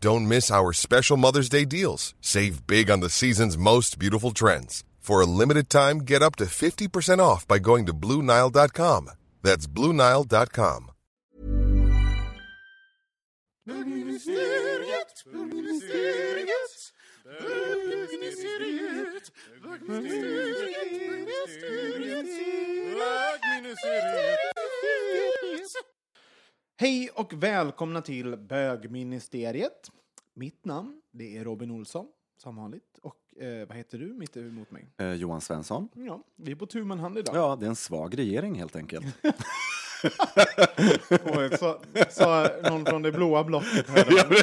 Don't miss our special Mother's Day deals. Save big on the season's most beautiful trends. For a limited time, get up to 50% off by going to BlueNile.com. That's BlueNile.com. Hej och välkomna till bögministeriet. Mitt namn det är Robin Olsson, som vanligt. Och eh, vad heter du mitt emot mig? Eh, Johan Svensson. Ja, vi är på tu man hand idag. Ja, det är en svag regering helt enkelt. Oj, så, sa någon från det blåa blocket. hörde man.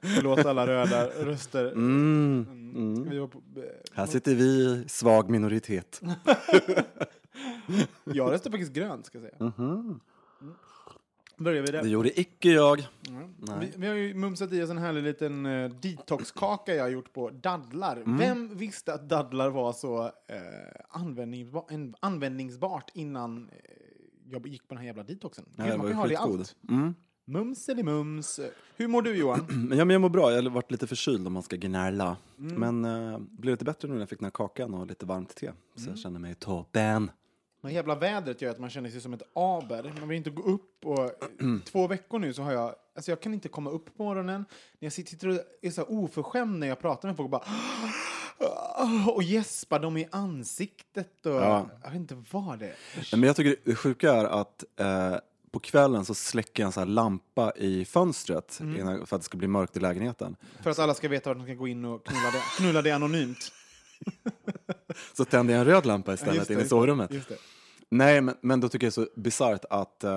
Förlåt alla röda röster. Mm. Mm. Vi var på, Här sitter vi, svag minoritet. jag röstade faktiskt grönt, ska jag säga. Mhm. Börjar vi Det där. gjorde icke jag. Vi, vi har ju mumsat i oss en härlig liten uh, detoxkaka jag har gjort på dadlar. Mm. Vem visste att dadlar var så uh, användningsba en, användningsbart innan eh, jag gick på den här jävla detoxen? Nej, Gud, det man kan ju ha det i allt. Mm. Mums eller mums. Hur mår du Johan? Men, ja, men jag mår bra, jag har varit lite förkyld om man ska gnälla. Mm. Men uh, blev lite bättre nu när jag fick den här kakan och lite varmt te. Så Mm. jag känner mig toppen. Det jävla vädret gör att man känner sig som ett aber. Man vill inte gå upp och två veckor nu så har jag, alltså jag kan inte komma upp på morgonen. När jag sitter och är så här oförskämd när jag pratar med folk och bara och gäspar dem i ansiktet och Ja. jag vet inte vad det är. Men jag tycker det sjuka är att eh, på kvällen så släcker jag en sån här lampa i fönstret Mm. innan, för att det ska bli mörkt i lägenheten. För att alla ska veta var de ska gå in och knulla det, knulla det anonymt. Så tänder jag en röd lampa istället just det, in i sovrummet. Nej, men, men då tycker jag det är så bisarrt att eh,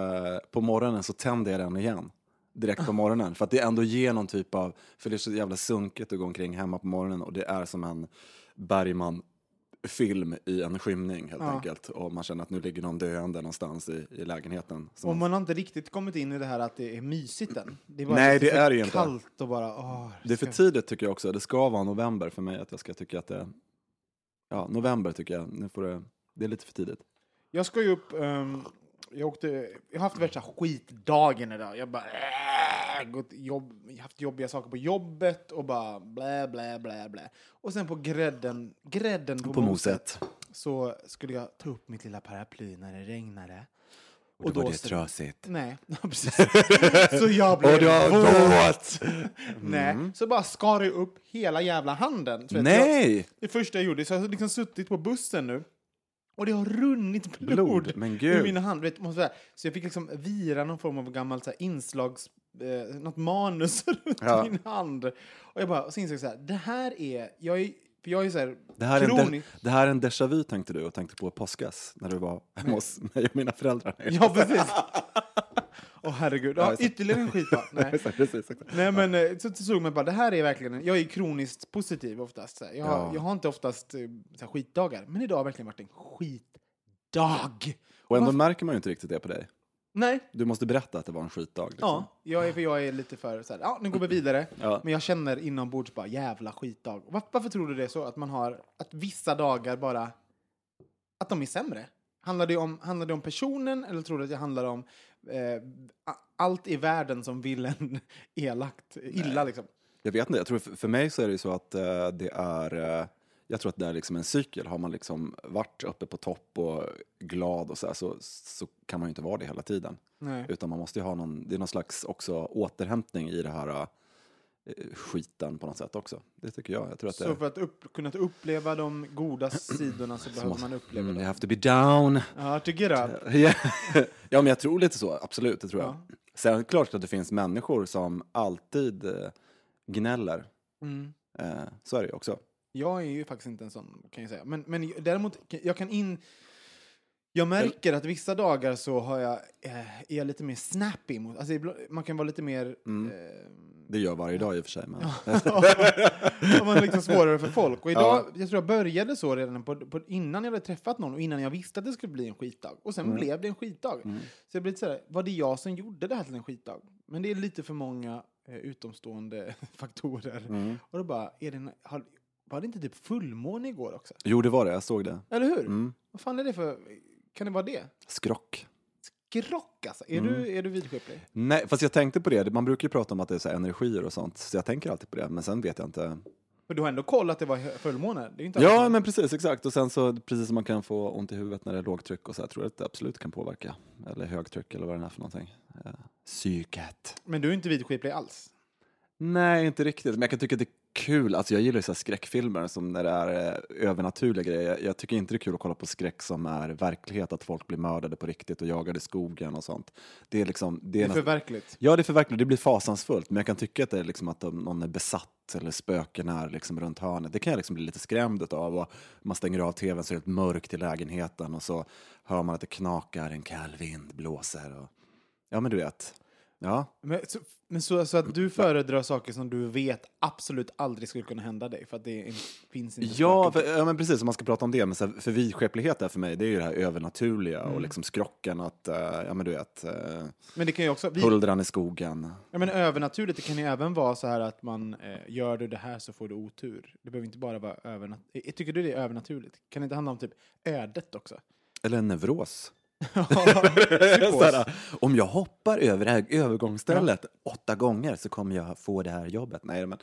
på morgonen så tänder jag den igen. Direkt på morgonen. För att det ändå ger någon typ av, för det är så jävla sunkigt att gå omkring hemma på morgonen och det är som en Bergman-film i en skymning helt Ja. enkelt. Och man känner att nu ligger någon döende någonstans i, i lägenheten. Och man, har inte riktigt kommit in i det här att det är mysigt än. Det är bara Nej, det är det ju inte. kallt och bara... Åh, det är för tidigt tycker jag också. Det ska vara november för mig att jag ska tycka att det Ja, november tycker jag. Nu får det, det är lite för tidigt. Jag ska ju upp... ehm, jag, åkte, jag har haft värsta skitdagen idag. Jag bara... Äh, gått jobb, haft jobbiga saker på jobbet och bara blä, blä, blä, blä. Och sen på grädden, grädden på, På moset, moset. så skulle jag ta upp mitt lilla paraply när det regnade. Och då var det så- trasigt. Nej, precis. så jag blev Och du har våt! Nej, så bara skar jag upp hela jävla handen. Nej! Jag, det första jag gjorde, så jag har liksom suttit på bussen nu. Och det har runnit blod, Blod, men ur gud. mina hand. Vet, måste. Så jag fick liksom vira någon form av gammalt så här, inslags... Eh, något manus runt Ja. min hand. Och jag bara, och så insåg jag så här, det här är... Jag är för jag är så här... Det här, är en de, det här är en déjà vu tänkte du och tänkte på påskas när du var hemma hos mig och mina föräldrar. Ja, precis. Åh herregud. Ja, ytterligare en skit bara. Nej. Exakt, precis, exakt. Nej men eh, så, så såg man bara, det här är verkligen, en- jag är kroniskt positiv oftast. Så. Jag, Ja. jag har inte oftast eh, så skitdagar, men idag har verkligen varit en skitdag. Och ändå Varför- märker man ju inte riktigt det på dig. Nej, Du måste berätta att det var en skitdag. Liksom. ja, jag är, för jag är lite för så här, ja nu går vi vidare. Ja. Men jag känner inombords bara, jävla skitdag. Var, varför tror du det är så? Att man har, att vissa dagar bara, att de är sämre? Handlar det om, handlar det om personen eller tror du att det handlar om eh, allt i världen som vill en elakt, illa liksom? Jag vet inte, jag tror för, för mig så är det ju så att eh, det är, eh, jag tror att det är liksom en cykel. Har man liksom varit uppe på topp och glad och så, här, så, så kan man ju inte vara det hela tiden. Nej. Utan man måste ju ha någon, det är någon slags också återhämtning i det här, eh, skiten på något sätt också. Det tycker jag. Jag tror att det Så för att upp, kunna uppleva de goda sidorna så behöver måste- man uppleva mm, dem. have to be down. Ja, to get up. ja, men jag tror lite så, absolut, det tror jag. Ja. Sen är det klart att det finns människor som alltid eh, gnäller. Mm. Eh, så är det ju också. Jag är ju faktiskt inte en sån, kan jag säga. Men, men däremot, jag kan in... Jag märker att vissa dagar så har jag, eh, är jag lite mer snappy. Mot, alltså, man kan vara lite mer... Mm. Eh, Det gör varje dag i och för sig. Men... Ja, man är liksom svårare för folk. Och idag, jag tror jag började så redan på, på, innan jag hade träffat någon och innan jag visste att det skulle bli en skitdag. Och sen blev det en skitdag. Så jag blev lite såhär, var det jag som gjorde det här till en skitdag? Men det är lite för många eh, utomstående faktorer. Och då bara, är det, har, var det inte typ fullmåne igår också? Jo, det var det, jag såg det. Eller hur? Mm. Vad fan är det för, kan det vara det? Skrock. Grock alltså. Är du, är du vidskeplig? Nej, fast jag tänkte på det. Man brukar ju prata om att det är så energier och sånt, så jag tänker alltid på det. Men sen vet jag inte. För du har ändå kollat att det var fullmåne? Det är inte Ja, men precis, exakt. Och sen så, precis som man kan få ont i huvudet när det är lågtryck och så, här, tror jag att det absolut kan påverka. Eller högtryck eller vad det är för någonting. Eh, Psyket. men du är inte vidskeplig alls? Nej, inte riktigt. Men jag kan tycka att det kul. Alltså jag gillar ju så skräckfilmer som när det är eh, övernaturliga grejer. Jag, jag tycker inte det är kul att kolla på skräck som är verklighet, att folk blir mördade på riktigt och jagade i skogen och sånt. Det är liksom... Det Det är är för nästan- verkligt. Ja, det är för verkligen, det blir fasansfullt. Men jag kan tycka att det är liksom att någon är besatt eller spöken är liksom runt hörnet. Det kan jag liksom bli lite skrämd av. Och man stänger av tvn så är det mörkt i lägenheten och så hör man att det knakar, en kall vind blåser. Och... Ja, men du vet. Ja, Men, så, men så, så att du föredrar saker som du vet absolut aldrig skulle kunna hända dig för att det finns inte Ja, för, ja men precis, om man ska prata om det. Men så här, för vidskeplighet är för mig, det är ju det här övernaturliga och liksom skrocken att, eh, ja men du vet, uh, Men det kan ju också, vi, huldran i skogen. ja, men övernaturligt, det kan ju även vara så här att man eh, gör du det här så får du otur. Det behöver inte bara vara övernaturligt. Tycker du det är övernaturligt? Kan det inte handla om typ ödet också? Eller en neuros. Såhär, om jag hoppar över det här övergångsstället åtta gånger så kommer jag få det här jobbet. Nej, men,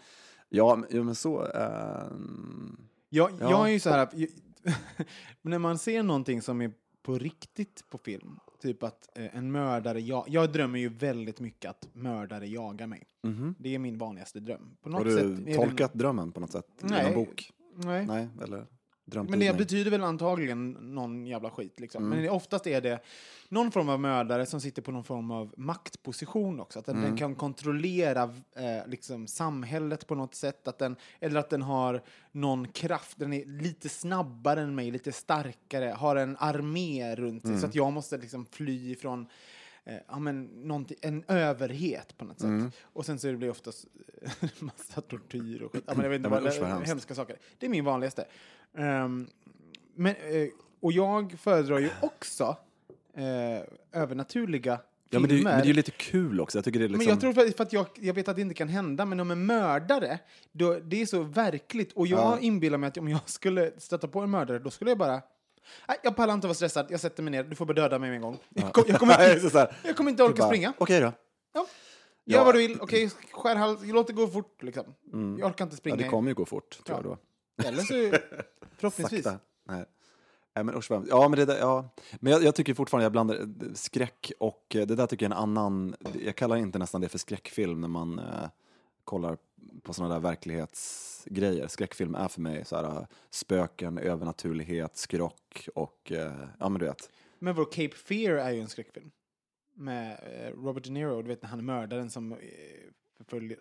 ja, men, ja, så... ehm, Jag, Ja. jag är ju så här, när man ser någonting som är på riktigt på film, typ att eh, en mördare, jag, jag drömmer ju väldigt mycket att mördare jagar mig. mhm. Det är min vanligaste dröm. Har du är det- tolkat drömmen på något sätt? I Nej. någon bok? Nej. Nej, eller drömt Men det mig? betyder väl antagligen någon jävla skit. Liksom. Mm. Men oftast är det någon form av mördare som sitter på någon form av maktposition också. Att den, Mm. den kan kontrollera eh, liksom, samhället på något sätt. Att den, eller att den har någon kraft. Den är lite snabbare än mig, lite starkare. Har en armé runt sig. Mm. Så att jag måste liksom fly ifrån eh, ja, men, en överhet på något sätt. Mm. Och sen så blir det oftast eh, massa tortyr och skit. Ja, men jag vet inte Ja, vad, hemska saker. Det är min vanligaste. Ehm, men, eh, och jag föredrar ju också eh, övernaturliga Ja, men det, men det är lite kul också. Jag tycker det är liksom... Men jag tror för, för att jag, jag vet att det inte kan hända, men om en mördare, då, det är så verkligt. Och jag Ja. inbillar mig att om jag skulle stöta på en mördare, då skulle jag bara... Nej, jag pallar inte vara stressad, jag sätter mig ner, du får bara döda mig med en gång. Jag, kom, jag, kommer, inte, jag kommer inte orka bara, springa. Okej då. Ja. Gör Ja. vad du vill, okej, skär hals, låt det gå fort liksom. Jag orkar inte Ja, springa. det kommer ju gå fort, tror Ja. jag då. Eller så, förhoppningsvis. Sakta. Nej. Nej, men usch. Ja, men det där, ja. Men jag, jag tycker fortfarande jag blandar eh, skräck och eh, det där tycker jag är en annan, jag kallar inte nästan det för skräckfilm när man eh, kollar på sådana där verklighetsgrejer. Skräckfilm är för mig så här eh, spöken, övernaturlighet, skrock och eh, ja men du vet. Men vår Cape Fear är ju en skräckfilm. Med Robert De Niro, du vet när han är mördaren som,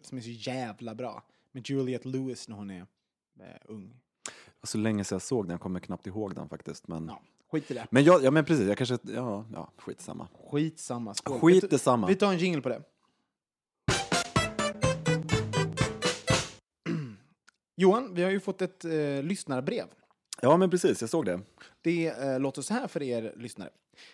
som är så jävla bra. Med Juliette Lewis när hon är ung. Så länge sedan jag såg den, jag kommer knappt ihåg den faktiskt. Men, Ja, skit i det. men jag, ja men precis, jag kanske, ja, ja skitsamma. Skitsamma. Skål. Skit detsamma. Vi tar en jingle på det. Johan, vi har ju fått ett eh, lyssnarbrev. Ja men precis, jag såg det. Det eh, låter så här för er lyssnare.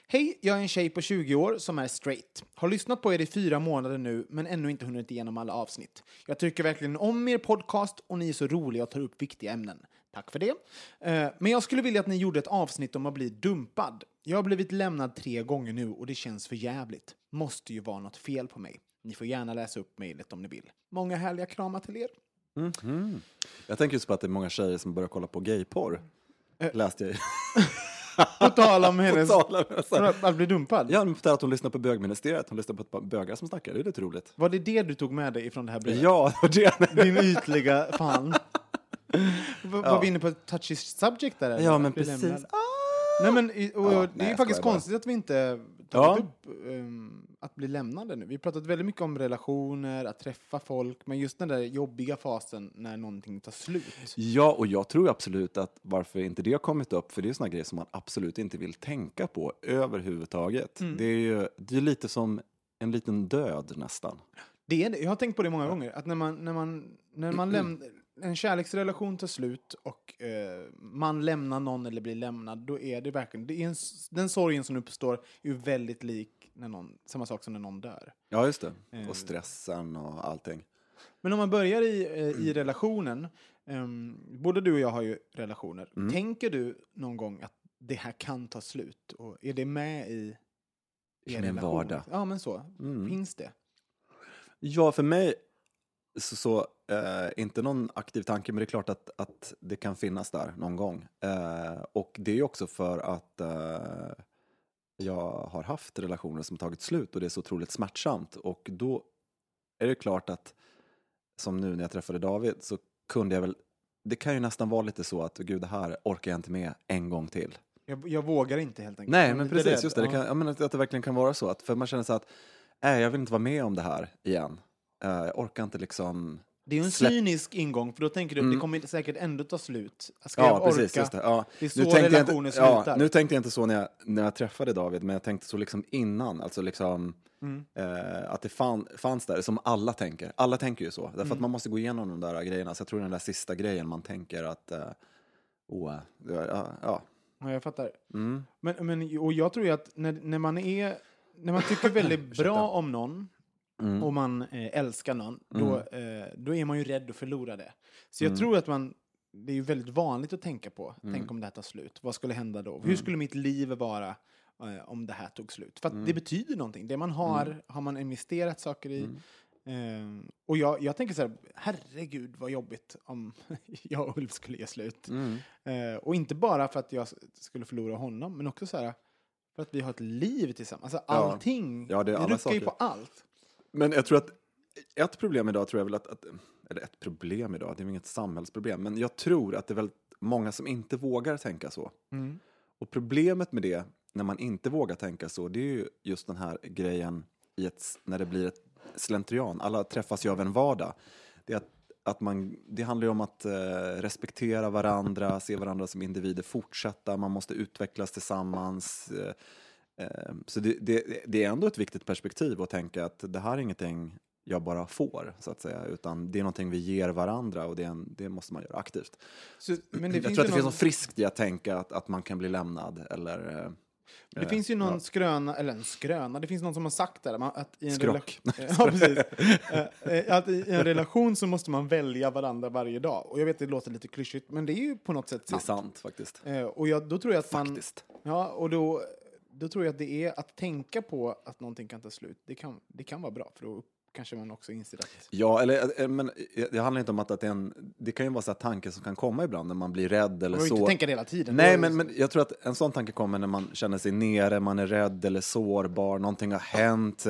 Hej, jag är en tjej på 20 år som är straight. Har lyssnat på er i fyra månader nu, men ännu inte hunnit igenom alla avsnitt. Jag tycker verkligen om er podcast och ni är så roliga och tar upp viktiga ämnen. Tack för det. Eh, men jag skulle vilja att ni gjorde ett avsnitt om att bli dumpad. Jag har blivit lämnad tre gånger nu och det känns för jävligt. Måste ju vara något fel på mig. Ni får gärna läsa upp mejlet om ni vill. Många härliga kramar till er. Jag tänker just på att det är många tjejer som börjar kolla på gayporr. Eh. Läste jag. På tal om hennes... tal om hennes- att- bli dumpad? Ja, men på att hon lyssnar på bögministeriet, hon lyssnar på ett par bögar som snackar, det är lite roligt. Var det det du tog med dig ifrån det här brevet? Ja, det var det. Din ytliga fan. Var, var vi inne på ett touchy subject där? eller? Ja, men precis. Nej, men i- och, Ja, det nej, är faktiskt bara. konstigt att vi inte Ja. tagit upp ehm, att bli lämnade nu. Vi har pratat väldigt mycket om relationer, att träffa folk, men just den där jobbiga fasen när någonting tar slut. Ja, och jag tror absolut att varför inte det har kommit upp, för det är såna grejer som man absolut inte vill tänka på överhuvudtaget. Det är ju det är lite som en liten död nästan. Det är det. Jag har tänkt på det många gånger, att när man, när man, när man lämnar en kärleksrelation tar slut och eh, man lämnar någon eller blir lämnad, då är det verkligen, det är en, den sorgen som uppstår är ju väldigt lik när någon, samma sak som när någon dör. Ja, just det. Eh. Och stressen och allting. Men om man börjar i, eh, i relationen, ehm, både du och jag har ju relationer. Mm. Tänker du någon gång att det här kan ta slut? Och är det med i er relation? vardag. Ja, men så. Mm. Finns det? Ja, för mig, så, så eh, inte någon aktiv tanke, men det är klart att, att det kan finnas där någon gång. Eh, och det är också för att eh, jag har haft relationer som tagit slut och det är så otroligt smärtsamt. Och då är det klart att, som nu när jag träffade David, så kunde jag väl, det kan ju nästan vara lite så att, gud det här orkar jag inte med en gång till. Jag, jag vågar inte helt enkelt. Nej, men precis, rädd. just det. det kan, jag menar, att det verkligen kan vara så. Att, för man känner så att, nej, jag vill inte vara med om det här igen. Eh, jag orkar inte liksom... Det är ju en Släpp- cynisk ingång, för då tänker du att Mm. det kommer säkert ändå ta slut. Ska Ja, jag orka? precis. Det. Ja. Det är så Nu tänkte jag relationer inte, ja, slutar. Nu tänkte jag inte så när jag, när jag träffade David, men jag tänkte så liksom innan. Alltså liksom, Mm. eh, att det fan, fanns där, som alla tänker. Alla tänker ju så. Därför Mm. att man måste gå igenom de där grejerna. Så jag tror den där sista grejen man tänker att, eh, oh, ja, ja, ja. Ja, jag fattar. Mm. Men, men, och jag tror ju att när, när man är... När man tycker väldigt bra om någon Mm. och man eh, älskar någon, då, eh, då är man ju rädd att förlora det. Så Mm. jag tror att man... Det är ju väldigt vanligt att tänka på, tänk om det här tar slut, vad skulle hända då? Mm. Hur skulle mitt liv vara eh, om det här tog slut? För att Mm. det betyder någonting. Det man har, har man investerat saker i. Mm. Eh, och jag, jag tänker så här, herregud vad jobbigt om jag och Ulf skulle ge slut. Mm. Eh, och inte bara för att jag skulle förlora honom, men också så här för att vi har ett liv tillsammans. Alltså allting, Ja, det alla ruckar ju på allt. Men jag tror att ett problem idag tror jag väl att, att, eller ett problem idag, det är väl inget samhällsproblem, men jag tror att det är väldigt många som inte vågar tänka så. Mm. Och problemet med det, när man inte vågar tänka så, det är ju just den här grejen i ett, när det blir ett slentrian. Alla träffas ju av en vardag. Det, att, att man, det handlar ju om att eh, respektera varandra, se varandra som individer, fortsätta, man måste utvecklas tillsammans. Eh, så det, det, det är ändå ett viktigt perspektiv att tänka att det här är ingenting jag bara får, så att säga, utan det är någonting vi ger varandra och det, en, det måste man göra aktivt. Så, men det jag finns tror att det finns någon, något friskt i att tänka att, att man kan bli lämnad eller eh, det finns ju någon ja. skröna, eller en skröna, det finns någon som har sagt det, att i en Skrock. ja, precis. Eh, eh, att i en relation så måste man välja varandra varje dag. Och jag vet, det låter lite klyschigt, men det är ju på något sätt Det är sant. sant faktiskt. Eh, och jag, då tror jag att man... Faktiskt. Ja, och då, då tror jag att det är att tänka på att någonting kan ta slut. Det kan, det kan vara bra, för då kanske man också inser att... Ja, eller, eh, men eh, det handlar inte om att, att det är en, det kan ju vara så tankar som kan komma ibland när man blir rädd eller Man så. inte tänka det hela tiden. Nej, men, men jag tror att en sån tanke kommer när man känner sig nere, man är rädd eller sårbar, någonting har hänt.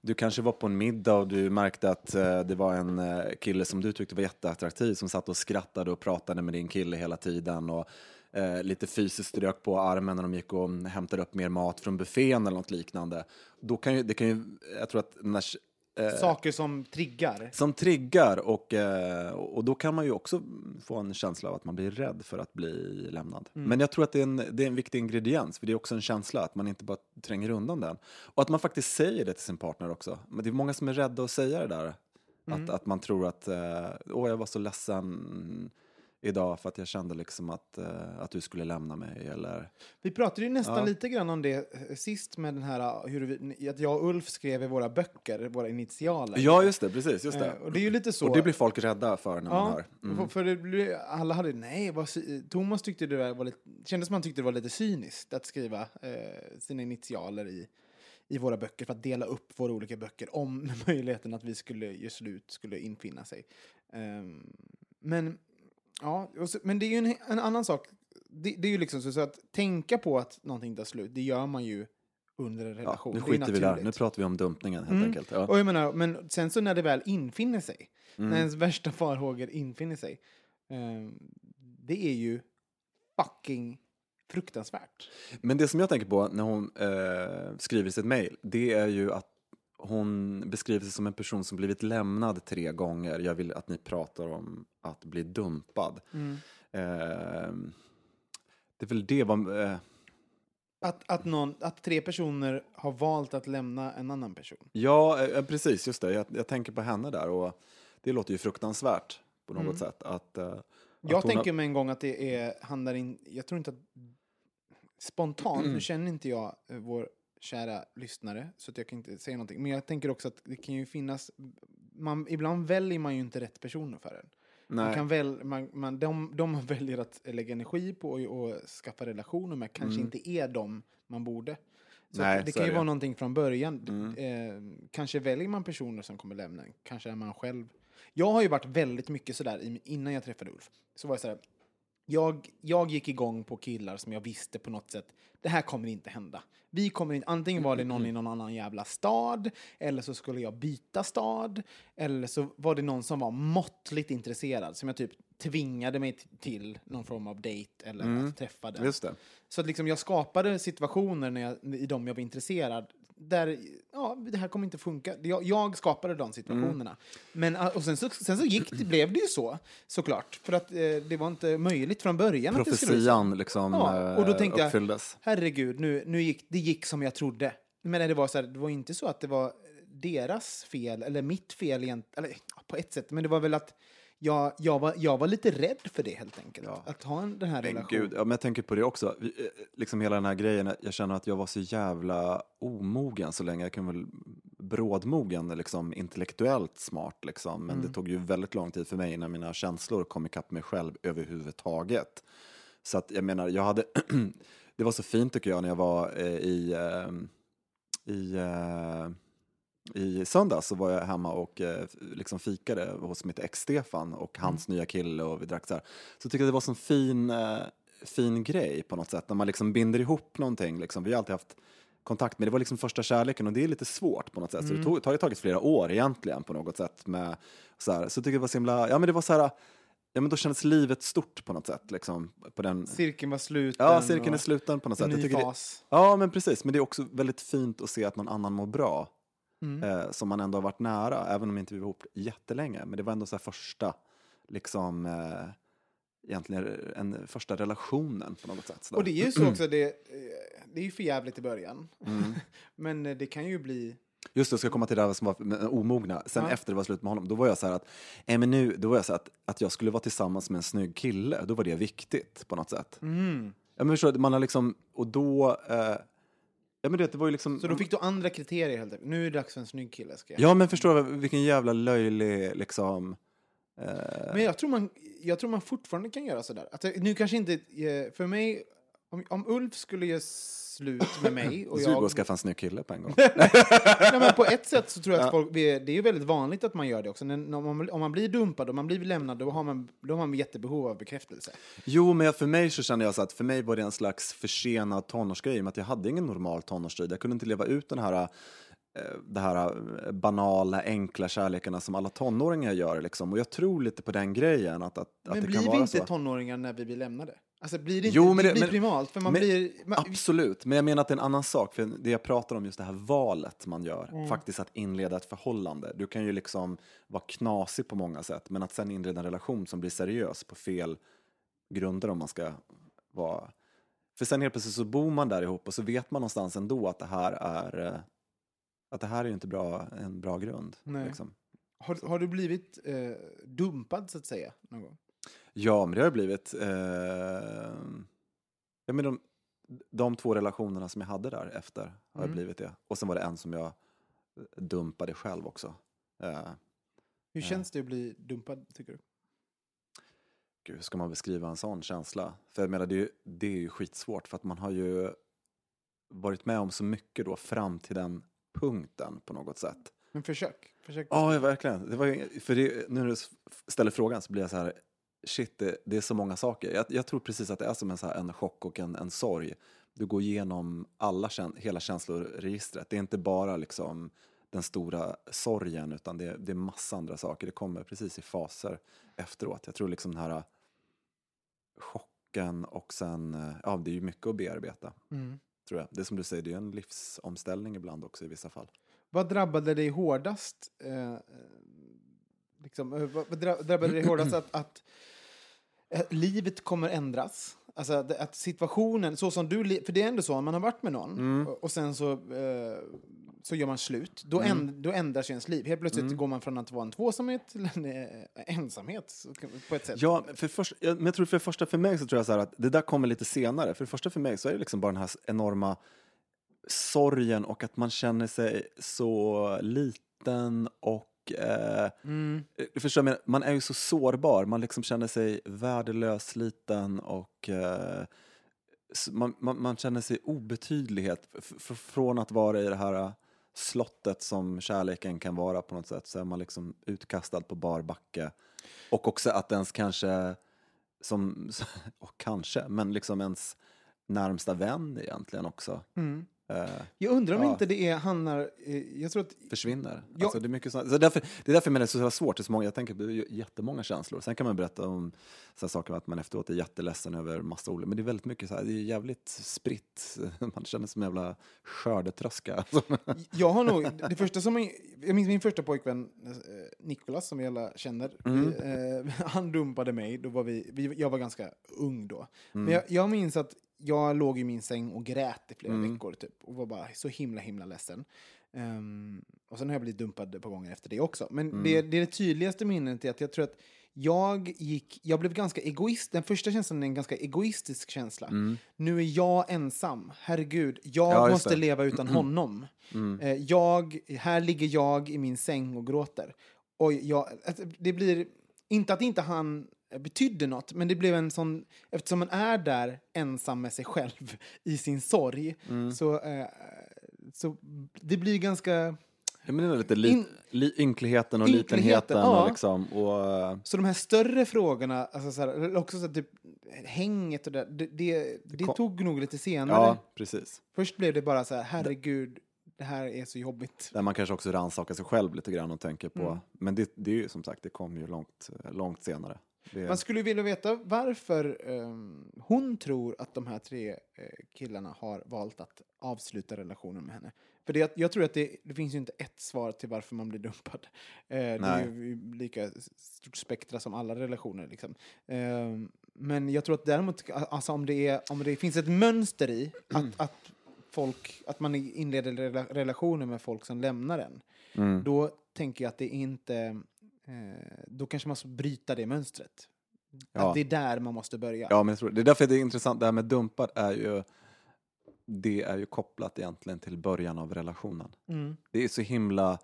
Du kanske var på en middag och du märkte att eh, det var en kille som du tyckte var jätteattraktiv som satt och skrattade och pratade med din kille hela tiden och eh, lite fysiskt strök på armen när de gick och hämtade upp mer mat från buffén eller något liknande. Då kan ju, det kan ju, jag tror att när, eh, Saker som triggar. som triggar och, eh, och då kan man ju också få en känsla av att man blir rädd för att bli lämnad. Men jag tror att det är, en, det är en viktig ingrediens, för det är också en känsla att man inte bara tränger undan den. Och att man faktiskt säger det till sin partner också. Men det är många som är rädda att säga det där. Att, att man tror att, eh, åh jag var så ledsen idag för att jag kände liksom att, eh, att du skulle lämna mig eller Vi pratade ju nästan Ja. lite grann om det eh, sist med den här eh, hur vi, att jag och Ulf skrev i våra böcker, våra initialer. Ja, just det, precis, just det. och det är ju lite så. Och det blir folk rädda för när man Ja, hör. Mm. för- det blir, alla hade, nej, vad, Thomas tyckte det var lite, kändes som han tyckte det var lite cyniskt att skriva eh, sina initialer i, i våra böcker för att dela upp våra olika böcker om möjligheten att vi skulle göra slut skulle infinna sig. Ehm, men, ja, men det är ju en, en annan sak det, det är ju liksom så, att tänka på att någonting tar slut, det gör man ju under en Ja, relation. nu Det är skiter vi där. Nu pratar vi om dumpningen helt Mm. enkelt. Ja. Och jag menar, men sen så när det väl infinner sig, Mm. när ens värsta farhågor infinner sig, eh, det är ju fucking fruktansvärt. Men det som jag tänker på när hon eh, skriver sitt mejl, det är ju att hon beskriver sig som en person som blivit lämnad tre gånger. Jag vill att ni pratar om att bli dumpad. Mm. Eh, det är väl det vad... Eh, Att, att, någon, att tre personer har valt att lämna en annan person. ja, eh, precis, just det. Jag, jag tänker på henne där och det låter ju fruktansvärt på något Mm. sätt. Att, eh, att Jag tänker har, mig en gång att det är, handlar in, jag tror inte att spontant, Mm. nu känner inte jag eh, vår kära lyssnare så att jag kan inte säga någonting, men jag tänker också att det kan ju finnas, man, ibland väljer man ju inte rätt personer för en. Man kan väl, man, man, de, de man väljer att lägga energi på och, och skaffa relationer med kanske inte är de man borde. Så Mm. Nej, det så kan ju vara någonting från början. Mm. Eh, kanske väljer man personer som kommer lämna en, kanske är man själv. Jag har ju varit väldigt mycket sådär innan jag träffade Ulf. Så var jag sådär, jag, jag gick igång på killar som jag visste på något sätt, det här kommer inte hända. Vi kommer inte, antingen var det någon i någon annan jävla stad, eller så skulle jag byta stad, eller så var det någon som var måttligt intresserad, som jag typ tvingade mig till någon form av dejt eller att träffa den. just det. Så att liksom jag skapade situationer när jag, i dem jag var intresserad där, ja, det här kommer inte funka. Jag, jag skapade de situationerna. Men, ah, och sen så, sen så gick det, blev det ju så, såklart. För att eh, det var inte möjligt från början att. Profetian liksom Ja, och då eh, tänkte jag- uppfylldes. Herregud, nu, nu gick, det gick som jag trodde. Men det var, så här, det var inte så att det var deras fel, eller mitt fel egentligen, eller på ett sätt, men det var väl att jag, jag, var, jag var lite rädd för det helt enkelt. Ja. Att ha en, den här Men relationen. gud, ja, men jag tänker på det också. Vi- eh, Liksom hela den här grejen, jag känner att jag var så jävla omogen så länge. Jag kan väl brådmogen, liksom intellektuellt smart liksom. Men det tog ju väldigt lång tid för mig innan mina känslor kom ikapp mig själv överhuvudtaget. Så att jag menar, jag hade, det var så fint tycker jag när jag var eh, i, eh, i eh, i söndags så var jag hemma och eh, liksom fikade hos mitt ex Stefan och hans nya kille och vi drack så här. Så tycker jag det var en fin, eh, fin grej på något sätt när man liksom binder ihop någonting. Liksom. Vi har alltid haft kontakt men det var liksom första kärleken och det är lite svårt på något sätt. Så det tog, det har ju tagit flera år egentligen på något sätt. Med, så, här. så tycker jag det var så himla, ja men det var så här, ja men då kändes livet stort på något sätt liksom. På den, Cirkeln var sluten. ja, cirkeln är sluten på något En sätt. Jag ny tycker det, fas. Ja, men precis. Men det är också väldigt fint att se att någon annan mår bra. Mm. Eh, som man ändå har varit nära, även om inte vi var ihop jättelänge. Men det var ändå så första, liksom, eh, egentligen en första relationen på något sätt. sådär. Och det är ju så också, det, eh, det är ju för jävligt i början. Mm. Men det kan ju bli... Just det, jag ska komma till det här som var omogna. Sen Ja. efter det var slut med honom, då var jag så här att, eh, men nu, då var jag så att, att jag skulle vara tillsammans med en snygg kille, då var det viktigt på något sätt. Mm. Ja, men förstår, man har liksom, och då, eh, ja men det, det var ju liksom... Så då fick du andra kriterier helt enkelt. Nu är det dags för en snygg kille. Ska jag. Ja, men förstår du vilken jävla löjlig liksom... Eh, Men jag tror, man, jag tror man fortfarande kan göra sådär. Att, nu kanske inte... eh, För mig, om, om Ulf skulle göra slut med mig och så du går jag... och skaffa en snygg kille på en gång. Nej, men på ett sätt så tror jag att folk, vi- det är ju väldigt vanligt att man gör det också. När, om, man, om man blir dumpad och man blir lämnad, då har man, då har man jättebehov av bekräftelse. Jo, men jag- för mig så kände jag så att för mig var det en slags försenad tonårsgrej, med att jag hade ingen normal tonårstid. Jag kunde inte leva ut den här, eh, det här eh, banala, enkla kärlekarna som alla tonåringar gör. Liksom. Och jag tror lite på den grejen, att, att, att Men det blir kan vi vara inte så. tonåringar när vi blir lämnade? Alltså blir det inte, Jo, det, men det- blir men- primalt, för man men- blir... Man, Absolut, men jag menar att det är en annan sak. För det jag pratar om, just det här valet man gör, Mm. faktiskt att inleda ett förhållande. Du kan ju liksom vara knasig på många sätt, men att sen inleda en relation som blir seriös på fel grunder om man ska vara... För sen helt plötsligt så bor man där ihop och så vet man någonstans ändå att det här är eh, att det här är ju inte bra, en bra grund. Nej. Liksom. har, har du blivit eh, dumpad, så att säga, någon gång? Ja, men det har ju blivit... Eh, ja, men de, de två relationerna som jag hade där efter har Mm. blivit det. Och sen var det en som jag dumpade själv också. Eh, Hur Ja. känns det att bli dumpad, tycker du? gud, hur ska man beskriva en sån känsla? För jag menar, det är, ju, det är ju skitsvårt för att man har ju varit med om så mycket då fram till den punkten på något sätt. Men försök. försök Ja, verkligen. Det var, ju- för det, nu när du ställer frågan så blir jag så här, shit, det, det är så många saker. Jag, jag tror precis att det är som en, så här, en chock och en, en sorg. Du går igenom alla, hela känsloregistret. Det är inte bara liksom den stora sorgen, utan det, det är massa andra saker. Det kommer precis i faser efteråt. Jag tror liksom den här chocken och sen, eh, ja det är ju mycket att bearbeta. Mm. Tror jag. Det är som du säger, det är en livsomställning ibland också i vissa fall. Vad drabbade dig hårdast? Eh, eh, liksom, eh, vad vad dra- drabbade dig hårdast att, att eh, livet kommer ändras? Alltså att situationen, så som du, för det är ändå så, om man har varit med någon Mm. och, sen så, eh, så gör man slut, då, änd, då ändras ju ens liv. Helt plötsligt Mm. går man från att vara en tvåsamhet till en eh, ensamhet på ett sätt. Ja, för först, ja, men jag tror för första för mig så tror jag så att det där kommer lite senare. För första för mig så är det liksom bara den här enorma sorgen och att man känner sig så liten och eh, Mm. du förstår, jag man är ju så sårbar. Man liksom känner sig värdelös, liten och eh, man, man, man känner sig obetydlighet. Från att vara i det här eh, slottet som kärleken kan vara på något sätt så är man liksom utkastad på bar backe. Och också att ens kanske, som, och kanske, men liksom ens närmsta vän egentligen också Mm. Eh, Jag undrar om Ja. inte det är, handlar, eh, jag tror att försvinner. Ja. Alltså, det, är mycket så, så därför, det är därför menar det är så svårt. Det är så många, jag tänker på jättemånga känslor. Sen kan man berätta om så saker att man efteråt är jätteledsen över massa olika, men det är väldigt mycket så här, det är jävligt spritt. Man känner sig som en jävla skördetröska. Jag har nog, det första som, jag jag minns min första pojkvän, eh, Nikolas, som vi alla känner. Mm. Vi, eh, han dumpade mig, då var vi, vi, jag var ganska ung då. Mm. Men jag, jag minns att jag låg i min säng och grät i flera Mm. veckor typ. Och var bara så himla himla ledsen. Ehm, och sen har jag blivit dumpad på gånger efter det också. Men Mm. det, det är det tydligaste minnet är att jag tror att jag gick, jag blev ganska egoist. Den första känslan är en ganska egoistisk känsla. Nu är jag ensam. Herregud, jag Mm. Ja, måste det. Mm. leva utan honom. Eh, jag, här ligger jag i min säng och gråter. Och jag, att det blir, inte att inte han betydde något, men det blev en sån, eftersom man är där ensam med sig själv i sin sorg, Mm. så, eh, så det blir ganska... Jag menar lite li, In- li, ynkligheten och Ynkligheten, litenheten. ja. Och liksom, och, eh, Så de här större frågorna, alltså så här, också så här, typ, hänget och det, det, det, det kom- tog nog lite senare. ja, precis. Först blev det bara så här, herregud, det här är så jobbigt. Där man kanske också rannsakar sig själv lite grann och tänker på, Mm. men det, det är ju som sagt, det kom ju långt, långt senare. Det, Man skulle vilja veta varför ehm, hon tror att de här tre eh, killarna har valt att avsluta relationen med henne. För det, jag tror att det, det finns inte ett svar till varför man blir dumpad. Eh, det är ju lika stort spektra som alla relationer. Liksom. Ehm, men jag tror att däremot, alltså om det, är, om det finns ett mönster i att, att, folk, att man inleder rela- relationer med folk som lämnar en, mm. då tänker jag att det inte... Eh, då kanske man måste bryta det mönstret. Ja. Att det är där man måste börja. Ja, men jag tror, det är därför det är intressant, det här med dumpad är ju, det är ju kopplat egentligen till början av relationen. Mm. Det är så himla,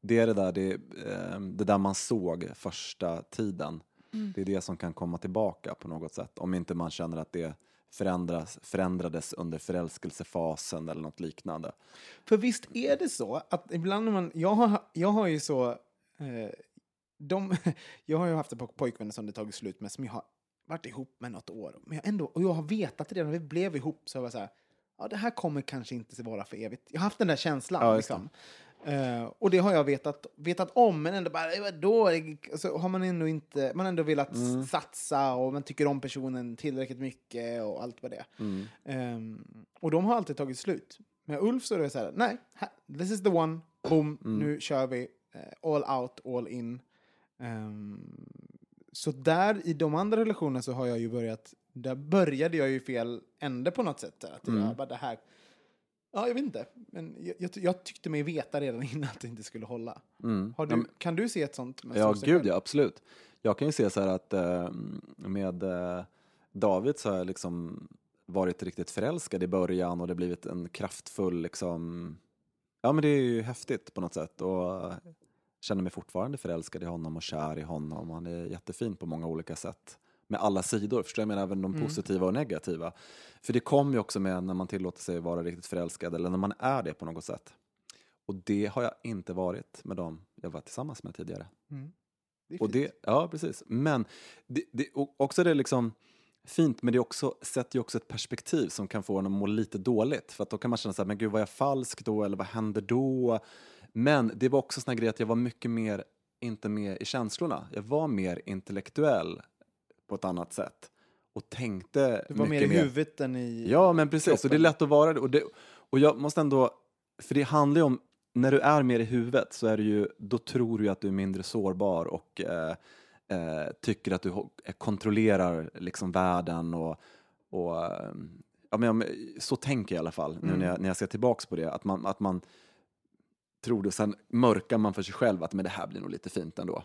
det är det där, det, eh, det där man såg första tiden. Det är det som kan komma tillbaka på något sätt. Om inte man känner att det förändras, förändrades under förälskelsefasen eller något liknande. För visst är det så att ibland när man... Jag har, jag har ju så... Eh, de, jag har ju haft ett par pojkvänner som det tagit slut med som jag har varit ihop med något år. Men jag ändå, och jag har vetat redan när vi blev ihop så var jag så här, ja det här kommer kanske inte vara för evigt. Jag har haft den där känslan. Ja, liksom. Eh, och det har jag vetat, vetat om, men ändå bara, "Eh, vadå? Så har man ändå inte, man ändå velat Mm. satsa och man tycker om personen tillräckligt mycket och allt vad det. Mm. Ehm, och de har alltid tagit slut. Med Ulf så är det så här, nej, this is the one, boom, Mm. nu kör vi. eh, all out, all in. Ehm, så där i de andra relationerna så har jag ju börjat, där började jag ju fel ände på något sätt. Att Mm. jag bara det här, ja jag vet inte, men jag, jag, tyckte mig veta redan innan att det inte skulle hålla. Mm. Du, men- kan du se ett sånt? Ja, gud ja, absolut. Jag kan ju se så här att eh, med eh, David så har jag liksom varit riktigt förälskad i början och det har blivit en kraftfull liksom, ja men det är ju häftigt på något sätt och känner mig fortfarande förälskad i honom och kär i honom. Han är jättefin på många olika sätt. Med alla sidor, förstår jag menar, även de positiva och negativa. För det kommer ju också med när man tillåter sig vara riktigt förälskad eller när man är det på något sätt. Och det har jag inte varit med dem jag var tillsammans med tidigare. Mm. Det är Och fint. det, ja, precis. Men det, det, och också det liksom fint, men det också, sätter ju också ett perspektiv som kan få en att må lite dåligt. För att då kan man känna så här, men gud var jag falsk då, eller vad händer då? Men det var också såna grejer att jag var mycket mer, inte med i känslorna. Jag var mer intellektuell på ett annat sätt. Och tänkte Du var mer i huvudet än i... Ja, men precis. Och det är kroppen. lätt att vara det. Och, det. och jag måste ändå, för det handlar ju om, när du är mer i huvudet så är det ju, då tror du att du är mindre sårbar och eh, eh, tycker att du eh, kontrollerar liksom världen och, och eh, ja, men, så tänker jag i alla fall nu när jag, när jag ser tillbaks på det, att man, att man tror det, sen mörkar man för sig själv att men det här blir nog lite fint ändå.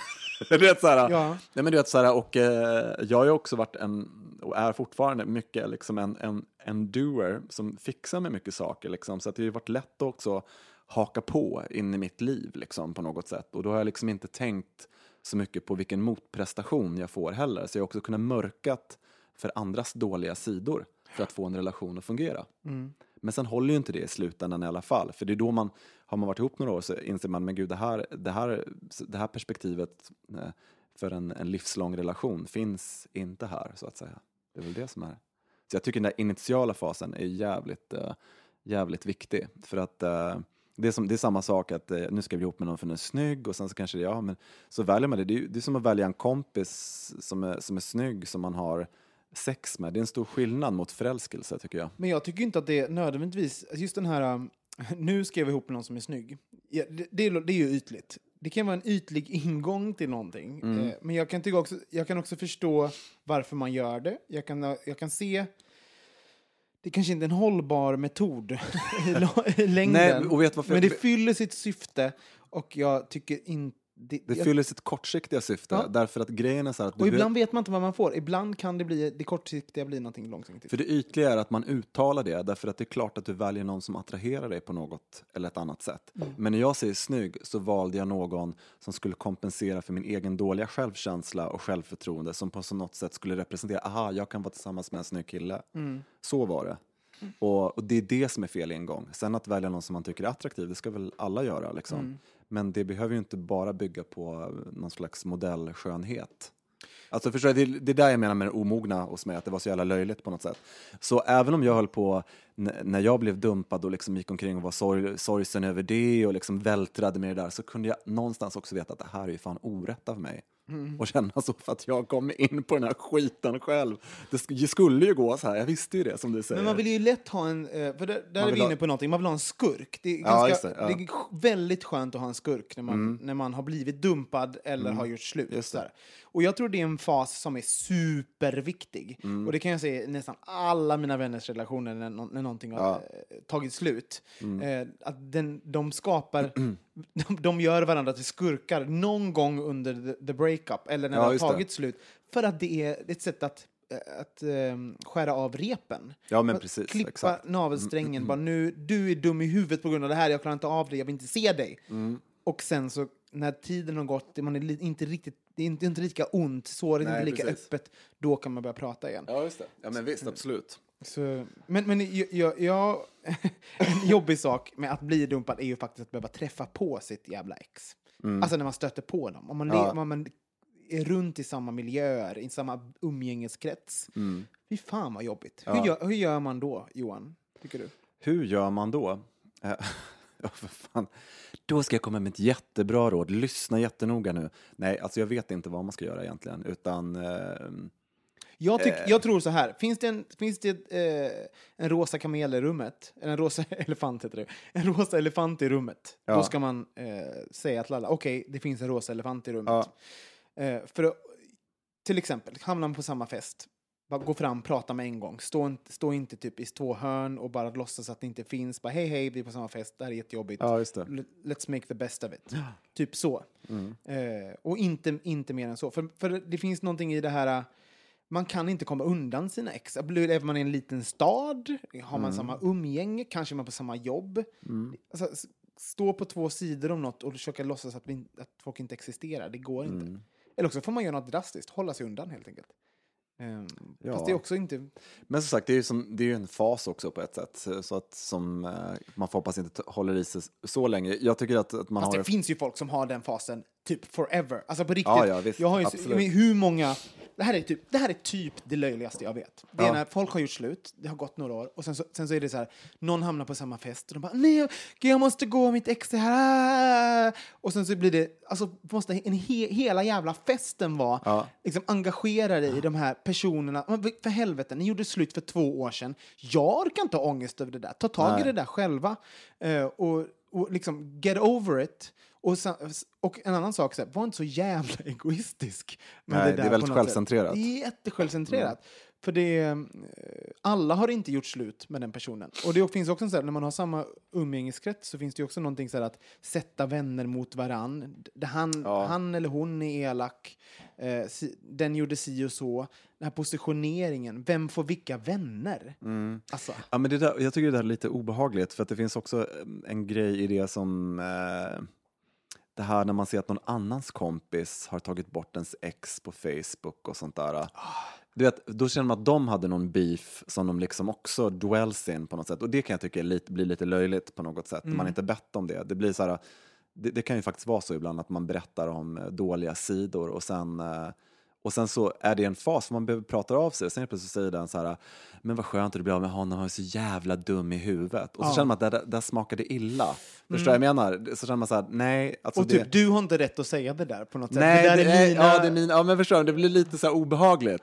du vet så här, Ja. Nej, men du vet, så här, och, eh, jag har ju också varit en, och är fortfarande mycket liksom en, en, en doer som fixar med mycket saker. Liksom, så att det har varit lätt att också haka på in i mitt liv liksom, på något sätt. Och då har jag liksom inte tänkt så mycket på vilken motprestation jag får heller. Så jag har också kunnat mörkat för andras dåliga sidor för att få en relation att fungera. Men sen håller ju inte det i slutändan i alla fall. För det är då man, har man varit ihop några år så inser man, men gud det här, det här, det här perspektivet eh, för en, en livslång relation finns inte här så att säga. Det är väl det som är. Så jag tycker den där initiala fasen är jävligt, eh, jävligt viktig. För att eh, det är, som, det är samma sak att eh, nu ska vi ihop med någon för den är snygg och sen så kanske det, ja men så väljer man det. Det är, det är som att välja en kompis som är, som är snygg som man har sex med. Det är en stor skillnad mot förälskelse tycker jag. Men jag tycker inte att det nödvändigtvis, just den här, um, nu ska jag ihop någon som är snygg. Ja, det, det, är, det är ju ytligt. Det kan vara en ytlig ingång till någonting. Mm. Eh, men jag kan, tycka också, jag kan också förstå varför man gör det. Jag kan, jag kan se, det kanske inte är en hållbar metod i längden. Nej, och vet varför- men det fyller sitt syfte och jag tycker inte... Det, Det jag, fyller sitt kortsiktiga syfte Ja. därför att grejen är så att och ibland vet man inte vad man får. Ibland kan det bli, det kortsiktiga bli någonting långsiktigt. För det ytliga är att man uttalar det därför att det är klart att du väljer någon som attraherar dig på något eller ett annat sätt. Mm. Men när jag säger snygg så valde jag någon som skulle kompensera för min egen dåliga självkänsla och självförtroende som på så något sätt skulle representera, aha, jag kan vara tillsammans med en snygg kille. Mm. Så var det. Och, och det är det som är fel ingång. Sen att välja någon som man tycker är attraktiv, det ska väl alla göra liksom. Men det behöver ju inte bara bygga på någon slags modellskönhet. Alltså förstår du, det, det är där jag menar med det omogna hos mig, att det var så jävla löjligt på något sätt. Så även om jag höll på, när jag blev dumpad och liksom gick omkring och var sorg, sorgsen över det och liksom vältrade med det där, så kunde jag någonstans också veta att det här är ju fan orätt av mig. Och känna så för att jag kom in på den här skiten själv. Det sk- det skulle ju gå så här, jag visste ju det som du säger. Men man vill ju lätt ha en, eh, för där, där är vi ha- inne på någonting, man vill ha en skurk. Det är, Ja, ganska, det, ja. Mm. det är väldigt skönt att ha en skurk när man, när man har blivit dumpad eller har gjort slut. Just det. Och jag tror det är en fas som är superviktig. Mm. Och det kan jag säga i nästan alla mina vänners relationer när, när någonting har eh, tagit slut. Mm. Eh, att den, de skapar, de, de gör varandra till skurkar någon gång under the, the breakup eller när Ja, det har just det. tagit slut. För att det är ett sätt att, eh, att eh, skära av repen. Ja, men precis, Klippa exakt. navelsträngen. Bara, nu, du är dum i huvudet på grund av det här, jag klarar inte av det, jag vill inte se dig. Mm. Och sen så, när tiden har gått, man är inte riktigt, det är inte, inte lika ont, såret är inte lika precis. öppet, då kan man börja prata igen. Ja, just det. Ja, men visst, absolut. Så, men men jag, jag, jag, en jobbig sak med att bli dumpad är ju faktiskt att behöva träffa på sitt jävla ex. Alltså när man stöter på dem. Om man, Mm. Ja. om man är runt i samma miljöer, i samma umgängeskrets. Mm. Fy fan vad jobbigt. Hur, gör, hur gör man då, Johan? Tycker du? Hur gör man då? Eh, Ja, för fan. Då ska jag komma med ett jättebra råd. Lyssna jättenoga nu. Nej, alltså jag vet inte vad man ska göra egentligen, utan ehm, Jag, tyck, Eh. jag tror så här, finns det, en, finns det eh, en rosa kamel i rummet, eller en rosa elefant heter det, en rosa elefant i rummet, Ja. då ska man eh, säga till alla, okej, det finns en rosa elefant i rummet. Eh, för till exempel, hamnar man på samma fest, gå fram, prata med en gång, stå, inte- stå inte typ i två hörn och bara låtsas att det inte finns, bara hej hej, vi är på samma fest, det här är jättejobbigt. Ja, just det. Let's make the best of it. Typ så. Mm. Eh, och inte, inte mer än så. För, för det finns någonting i det här, eh, man kan inte komma undan sina ex. Lever man i en liten stad, har man Mm. samma umgänge, kanske är man på samma jobb. Alltså, s- stå på två sidor om något och försöka låtsas att, vi, att folk inte existerar, det går inte. Mm. Eller också får man göra något drastiskt, hålla sig undan helt enkelt. Um, Ja. Fast det är också inte... Men som sagt, det är ju, som, det är en fas också på ett sätt, så att som eh, man får hoppas inte håller i sig så länge. Jag tycker att, att man Fast har... det finns ju folk som har den fasen typ forever. Alltså på riktigt. Ja, ja, visst. jag har ju, Absolut. hur många... Det här, är typ, det här är typ det löjligaste jag vet. Det är Ja. när folk har gjort slut, det har gått några år, och sen så, sen så är det så här, någon hamnar på samma fest och de bara nej, jag måste gå, mitt ex är här. Och sen så blir det, alltså måste en he, hela jävla festen vara Ja. liksom engagerade i de här personerna. För helvete, ni gjorde slut för två år sedan. Jag orkar inte ha ångest över det där. Ta tag i Nej. det där själva. Eh, och, och liksom get over it. Och, sen, och en annan sak, så här, var inte så jävla egoistisk. Med Nej, det, det där är väldigt sätt. självcentrerat. Det är jättesjälvcentrerat. För det, eh, alla har inte gjort slut med den personen. Och det finns också så här, när man har samma umgängeskrets så finns det också någonting så att sätta vänner mot varann. Han, Ja. han eller hon är elak, eh, si, den gjorde si och så. Den här positioneringen, vem får vilka vänner? Mm. Alltså, Ja, men det där, jag tycker det där är lite obehagligt för att det finns också eh, en grej i det som eh, det här när man ser att någon annans kompis har tagit bort ens ex på Facebook och sånt där. Du vet, då känner man att de hade någon beef som de liksom också dwells in på något sätt och det kan jag tycka lite, blir lite löjligt på något sätt. Man inte bett om det. Det blir så här, det, det kan ju faktiskt vara så ibland att man berättar om eh, dåliga sidor och sen eh, och sen så är det en fas, man behöver prata av sig. Sen helt plötsligt säger den så här, men vad skönt att du blir av med honom, han är så jävla dum i huvudet. Och så Ja. känner man att det där, det illa. Förstår du vad jag menar? Så känner man så här, nej. Alltså och det, typ, du har inte rätt att säga det där på något sätt. nej, det det, är mina... ja, det är min, ja, men förstår du, det blir lite så obehagligt.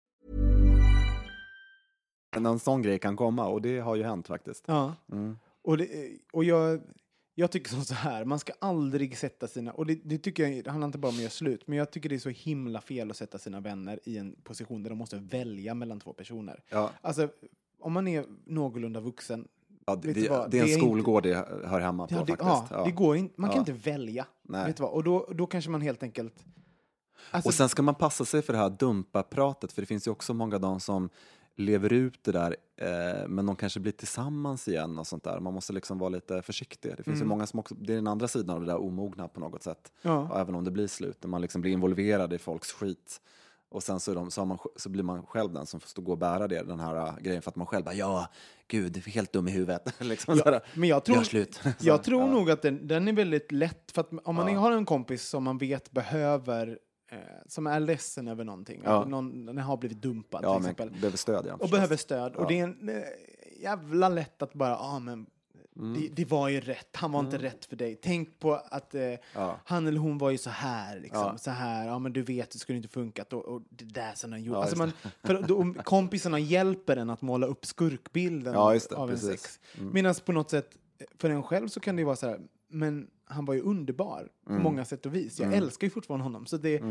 En sån grej kan komma och det har ju hänt faktiskt. Ja. Mm. Och, det, och jag, jag tycker som så här, man ska aldrig sätta sina, och det, det tycker jag, det handlar inte bara om att göra slut, men jag tycker det är så himla fel att sätta sina vänner i en position där de måste välja mellan två personer. Ja. Alltså, om man är någorlunda vuxen, Ja, det, det, det är en är inte- skolgård det hör hemma på ja, det, faktiskt. ja, det går inte, man kan inte välja. Nej. Vet du vad? Och då, då kanske man helt enkelt... Alltså, Och sen ska man passa sig för det här dumpa-pratet, för det finns ju också många de som lever ut det där, eh, men de kanske blir tillsammans igen och sånt där. Man måste liksom vara lite försiktig. Det finns ju många som också, det är den andra sidan av det där omogna på något sätt. Ja. Och även om det blir slut, när man liksom blir involverad i folks skit. Och sen så, de, så, man, så blir man själv den som får stå och bära det, den här äh, grejen, för att man själv bara ja, gud, är helt dum i huvudet. liksom Ja, men jag tror, slut. Jag tror ja. nog att den, den är väldigt lätt, för att om man Ja. har en kompis som man vet behöver, eh, som är ledsen över någonting, Ja. någon, den har blivit dumpad Ja, till exempel, behöver stöd, ja. och behöver stöd, och Ja. det är en eh, jävla lätt att bara, ah, men Mm. det, det var ju rätt, han var inte rätt för dig. Tänk på att eh, Ja. han eller hon var ju så här, liksom, Ja. så här, ja men du vet, det skulle inte funkat, och, och det där som han gjorde. Ja, alltså man, för då, om kompisarna hjälper en att måla upp skurkbilden Ja, det, av en precis. Mm. sex. Medan på något sätt, för en själv så kan det ju vara så här, men han var ju underbar på Mm. många sätt och vis. Jag älskar ju fortfarande honom. Så det,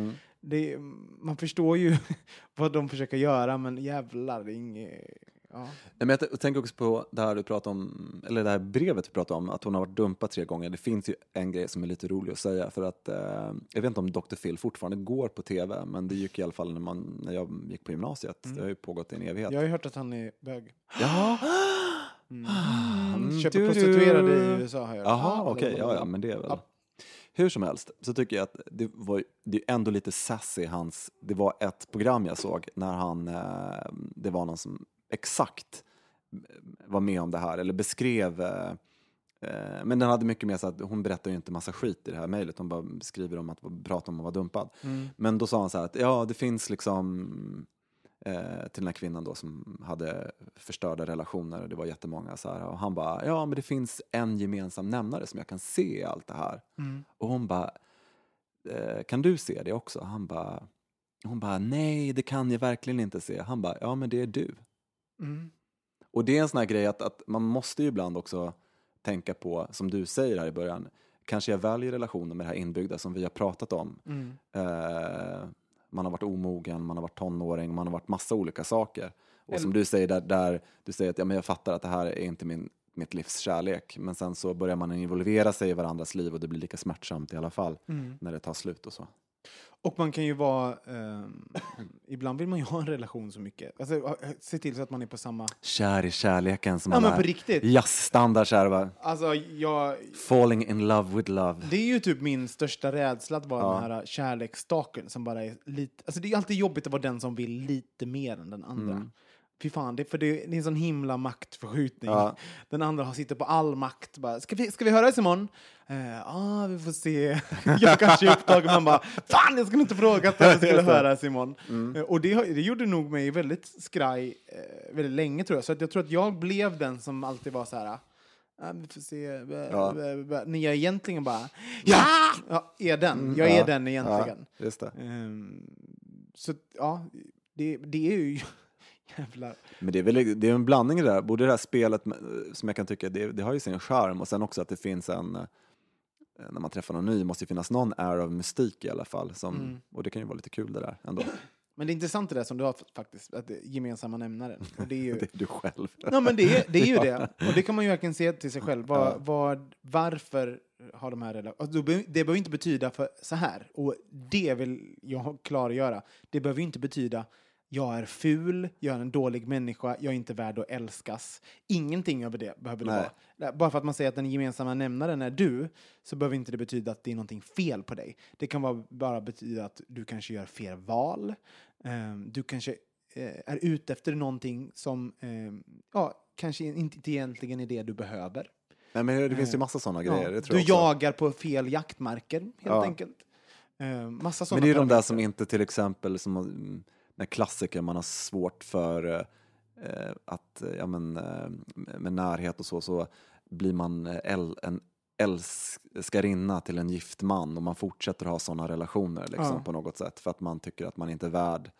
det, man förstår ju vad de försöker göra, men jävlar, det är inget... Ja. Men jag tänker också på det här du pratade om, eller det här brevet du pratade om, att hon har varit dumpad tre gånger. Det finns ju en grej som är lite rolig att säga, för att eh, jag vet inte om Dr. Phil fortfarande går på tv, men det gick i alla fall när, man, när jag gick på gymnasiet. Det har ju pågått i en evighet. Jag har ju hört att han är bög. Ja, Mm. Köper du, du. prostituerade i USA har jag. Jaha, Ja, okej, ja, ja, men det är väl... Ja. Hur som helst så tycker jag att det var det är ändå lite sassy hans, det var ett program jag såg när han, eh, det var någon som exakt var med om det här eller beskrev eh, eh, men den hade mycket mer så att hon berättar ju inte massa skit i det här mejlet, hon bara skriver om att prata om att vara dumpad. Men då sa han så här att ja, det finns liksom eh, till den här kvinnan då som hade förstörda relationer och det var jättemånga så här och han bara ja, men det finns en gemensam nämnare som jag kan se i allt det här. Och hon bara eh, kan du se det också? Han bara hon bara nej, det kan jag verkligen inte se. Han bara ja, men det är du. Mm. Och det är en sån här grej att, att man måste ju ibland också tänka på, som du säger här i början, kanske jag väljer relationer med det här inbyggda som vi har pratat om. Mm. Eh, man har varit omogen, man har varit tonåring, man har varit massa olika saker. Och Eller- som du säger, där, där du säger att ja, men jag fattar att det här är inte min, mitt livs kärlek, men sen så börjar man involvera sig i varandras liv och det blir lika smärtsamt i alla fall Mm. när det tar slut och så. Och man kan ju vara... ehm, ibland vill man ju ha en relation så mycket. Alltså, se till så att man är på samma... Kär i kärleken som Ja, alla men på riktigt. jazzstandard så här, va? Alltså, jag... Falling in love with love. Det är ju typ min största rädsla att vara Ja. den här kärleksstaken som bara är lite... Alltså det är alltid jobbigt att vara den som vill lite mer än den andra. Mm. Fy fan, det, för det, det är en sån himla maktförskjutning. Ja. Den andra har sitter på all makt. Bara, ska, vi, ska vi höras imorgon? Ja, ah, vi får se. jag kanske är upptagen. Man bara, fan jag skulle inte frågat att vi skulle höras imorgon. Mm. Eh, Och det, det gjorde nog mig väldigt skraj eh, väldigt länge tror jag. Så att jag tror att jag blev den som alltid var så här, ah, vi får se. Bä, Ja. bä. När jag egentligen bara, ja! ja är den. Jag är Ja. den egentligen. Ja, just det. Ehm, så ja, det, det är ju jävlar. Men det är, väl, det är en blandning det där, både det här spelet som jag kan tycka, det, det har ju sin charm och sen också att det finns en, eh, när man träffar någon ny, måste ju finnas någon air av mystik i alla fall. Som, Mm. Och det kan ju vara lite kul det där ändå. Men det är intressant det där som du har faktiskt, att gemensamma nämnaren. Och det är ju, Det är du själv. ja, men det, är, det är ju det. Och det kan man ju verkligen se till sig själv. Vad, Ja. vad, varför har de här relationerna... Det behöver inte betyda för så här, och det vill jag klargöra. Det behöver inte betyda jag är ful, jag är en dålig människa, jag är inte värd att älskas. Ingenting över det behöver det Nej. vara. Bara för att man säger att den gemensamma nämnaren är du, så behöver inte det betyda att det är någonting fel på dig. Det kan vara, bara betyda att du kanske gör fel val. Ehm, du kanske eh, är ute efter någonting som ehm, ja, kanske inte egentligen är det du behöver. Nej, men det finns ju massa sådana grejer. Ja, Det du jag jagar på fel jaktmarker, helt Ja. enkelt. Ehm, massa Men sådana det är ju de där som inte till exempel, som mm, när klassiker man har svårt för eh, att, eh, ja men eh, med närhet och så, så blir man eh, äl, en älskarinna till en gift man och man fortsätter ha sådana relationer liksom, Ja. på något sätt för att man tycker att man inte är värd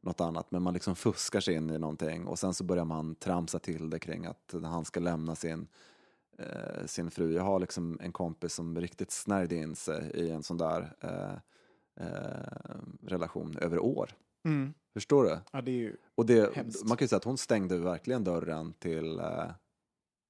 något annat, men man liksom fuskar sig in i någonting och sen så börjar man tramsa till det kring att han ska lämna sin eh, sin fru. Jag har liksom en kompis som riktigt snärjde in sig i en sån där eh, eh, relation över år. Mm. Förstår du? Ja, det är ju... Och det, Hemskt. man kan ju säga att hon stängde verkligen dörren till eh,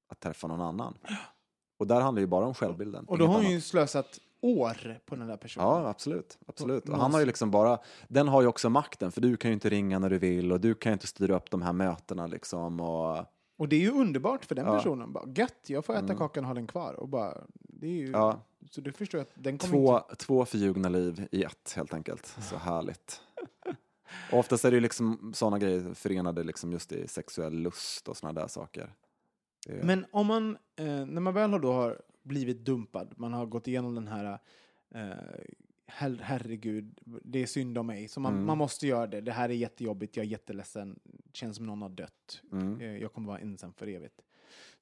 att träffa någon annan. Och där handlar det ju bara om självbilden. Och då har hon ju annat. slösat år på den där personen. Ja, absolut. absolut. Och han har ju liksom bara, den har ju också makten, för du kan ju inte ringa när du vill och du kan ju inte styra upp de här mötena liksom. Och, Och det är ju underbart för den Ja. personen. Bara, gött, jag får äta Mm. kakan och ha den kvar. Och bara, det är ju... ja, Så du förstår att den kommer två, inte... två förljugna liv i ett helt enkelt. Så härligt. Och oftast är det ju liksom sådana grejer förenade liksom just i sexuell lust och sådana där saker. Är- Men om man, eh, när man väl har då har blivit dumpad, man har gått igenom den här eh, her, herregud, det är synd om mig, så man, Mm. man måste göra det. Det här är jättejobbigt, jag är jätteledsen, det känns som någon har dött. Mm. Eh, jag kommer vara ensam för evigt.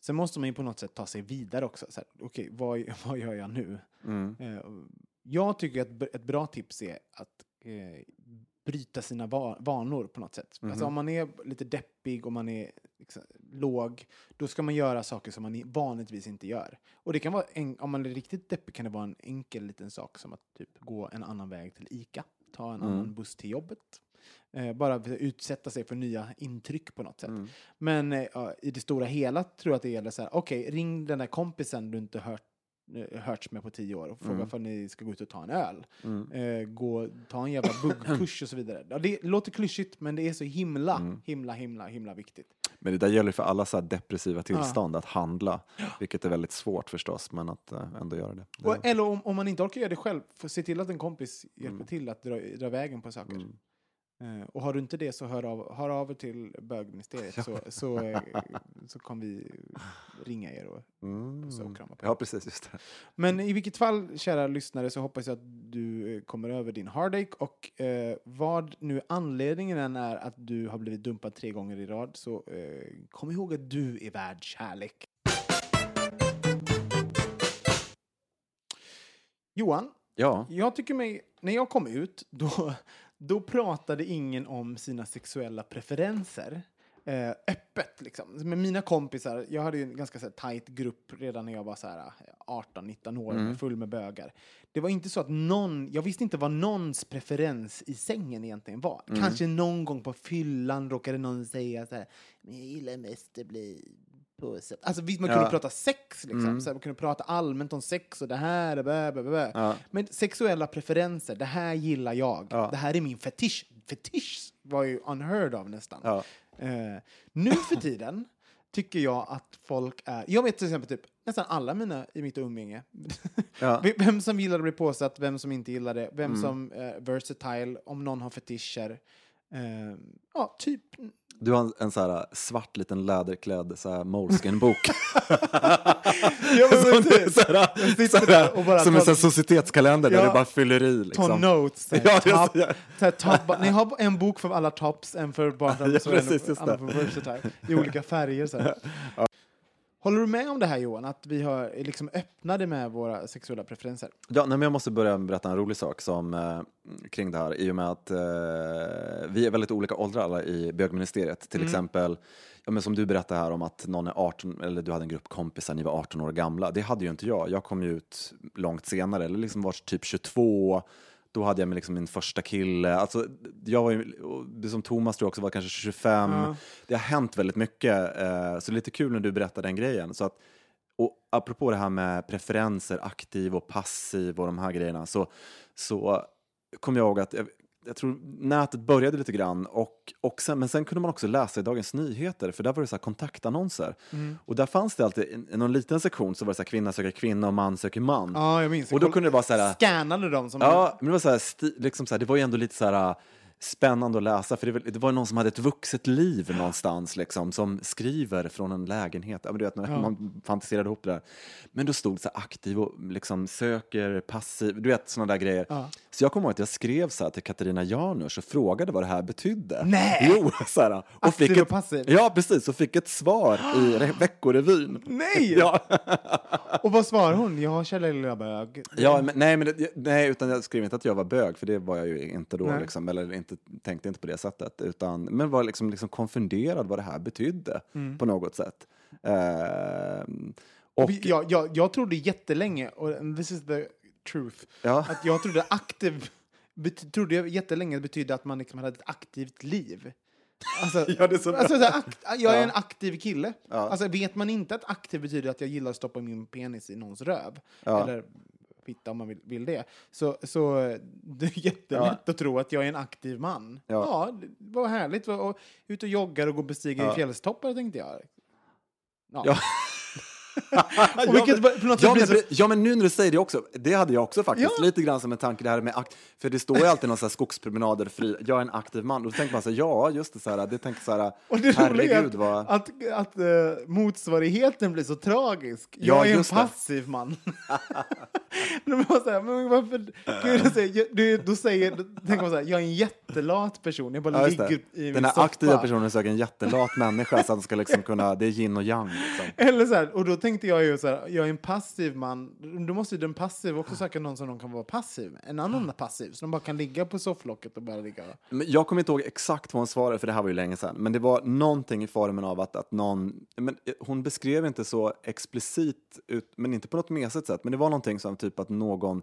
Sen måste man ju på något sätt ta sig vidare också. Okej, vad, vad gör jag nu? Mm. Eh, jag tycker att ett bra tips är att eh, bryta sina va- vanor på något sätt. Alltså Mhm. om man är lite deppig och man är liksom, låg, då ska man göra saker som man vanligtvis inte gör. Och det kan vara, en, om man är riktigt deppig kan det vara en enkel liten sak som att typ gå en annan väg till ICA, ta en Mm. annan buss till jobbet. Eh, bara utsätta sig för nya intryck på något sätt. Mm. Men eh, i det stora hela tror jag att det gäller så här, okej, ring den där kompisen du inte hört hörts med på tio år och fråga Mm. om ni ska gå ut och ta en öl. Mm. Eh, gå, ta en jävla buggkurs och så vidare. Ja, det låter klyschigt, men det är så himla, Mm. himla, himla, himla viktigt. Men det där gäller för alla så depressiva tillstånd, att handla. Vilket är väldigt svårt förstås, men att eh, ändå göra det. det Och, eller om, om man inte orkar göra det själv, se till att en kompis hjälper Mm. till att dra, dra vägen på saker. Eh, och har du inte det så hör av, hör av er till bögministeriet så, så, eh, så kommer vi ringa er och Mm. och krama på er. Ja, precis. Just det. Men i vilket fall, kära lyssnare, så hoppas jag att du eh, kommer över din heartache och eh, vad nu anledningen än är att du har blivit dumpad tre gånger i rad så eh, kom ihåg att du är värd kärlek. Johan, Ja, jag tycker mig, när jag kom ut, då, då pratade ingen om sina sexuella preferenser. Eh, öppet liksom. Med mina kompisar, jag hade ju en ganska så här, tajt grupp redan när jag var så här, 18-19 år, Mm. full med bögar. Det var inte så att någon, jag visste inte vad någons preferens i sängen egentligen var. Mm. Kanske någon gång på fyllan råkade någon säga så här, men jag gillar mest att bli påsatt. Alltså visst, man kunde Ja. prata sex liksom, Mm. så här, man kunde prata allmänt om sex och det här, bä, bä, bä, ja. Men sexuella preferenser, det här gillar jag. Ja. Det här är min fetisch. Fetisch var ju unheard of nästan. Eh, nu för tiden tycker jag att folk är... Jag vet till exempel typ, nästan alla mina i mitt umgänge. ja. vem som gillar att bli påsatt, vem som inte gillar det, vem Mm. som är versatile, om någon har fetischer. Eh, ja, typ. Du har en, en så här svart liten läderklädd så här. Ja, men som, precis. du, så här, Jag sitter så där här, och bara som en sån societetskalender där Ja. du bara fyller i. Ta Liksom. notes. så här, Ja, top, det. så här, top, ni har en bok för alla tops, en för bottoms Ja, och en det. för versatile. I olika färger. Så. Håller du med om det här Johan? Att vi har liksom öppnade med våra sexuella preferenser? Ja, nej, men jag måste börja berätta en rolig sak som, eh, kring det här i och med att eh, vi är väldigt olika åldrar alla i bögministeriet. Till exempel, ja, men som du berättade här om att någon är 18, eller du hade en grupp kompisar, ni var 18 år gamla. Det hade ju inte jag. Jag kom ju ut långt senare, eller liksom var typ 22. Då hade jag liksom min första kille. Alltså, jag var ju, som Thomas tror jag också var kanske 25. Ja. Det har hänt väldigt mycket, eh, så det är lite kul när du berättar den grejen. Så att, och apropå det här med preferenser, aktiv och passiv och de här grejerna, så, så kom jag ihåg att jag, jag tror nätet började lite grann, och, och sen, men sen kunde man också läsa i Dagens Nyheter, för där var det så här kontaktannonser. Mm. Och där fanns det alltid, i någon liten sektion så var det så här, kvinna söker kvinna och man söker man. Ja, jag minns. Och då kunde det vara så här, Scannade dem som... Ja, men det var, så här, sti- liksom så här, det var ju ändå lite så här äh, spännande att läsa, för det, var- någon som hade ett vuxet liv någonstans, liksom, som skriver från en lägenhet. Ja, men du vet, Ja. man fantiserade ihop det där. Men då stod det så aktiv och liksom söker, passiv, du vet sådana där grejer. Ja. Så jag kommer ihåg att jag skrev så här till Katarina Janouch och frågade vad det här betydde. Nej! Jo, så här, och Aktiv fick och ett, passiv? Ja, precis, och fick ett svar i Re- Veckorevyn. Nej! Ja. Och vad svarar hon? Jag känner lilla bög. Ja, men, nej, men nej, utan jag skrev inte att jag var bög, för det var jag ju inte då, liksom, eller inte, tänkte inte på det sättet, utan, men var liksom, liksom konfunderad vad det här betydde Mm. på något sätt. Ehm, och, Jag, jag, jag trodde jättelänge, och this is the truth, ja, att jag trodde aktiv trodde jag jättelänge betydde att man liksom hade ett aktivt liv. Alltså, Ja, det är så alltså, så här, akt, jag är Ja. en aktiv kille. Ja. Alltså, vet man inte att aktiv betyder att jag gillar att stoppa min penis i någons röv, Ja. eller fitta om man vill, vill det, så, så det är jättelätt att tro att jag är en aktiv man. Ja. Ja, var härligt. Och, och, ut och joggar och gå och bestiger Ja. fjällstoppar, tänkte jag. Ja. Ja. vilket ja, sätt men, ja, men nu när du säger det också, det hade jag också faktiskt, Ja. lite grann som en tanke det här med akt, för det står ju alltid någon så här skogspromenader, fri, jag är en aktiv man, och då tänker man så här, ja, just det, så här, det tänker så här, Och det herregud att, vad... att, att eh, motsvarigheten blir så tragisk. Ja, jag är en det. passiv man. De var så här, men varför, Gud, jag säger, jag- du, då säger, då tänker man så här, jag är en jättelat person, jag bara Ja, ligger det. i min Den här soffa. aktiva personen söker en jättelat människa så att ska liksom kunna, det är yin och yang. Liksom. Eller så här, och då tänkte jag ju så här, jag är en passiv man, då måste ju den passiva också söka någon som de kan vara passiv med. En annan passiv, så de bara kan ligga på sofflocket och bara ligga. Men jag kommer inte ihåg exakt vad hon svarade, för det här var ju länge sedan. Men det var någonting i formen av att, att någon... Men eh, hon beskrev inte så explicit, ut, men inte på något mesigt sätt. Men det var någonting som typ att någon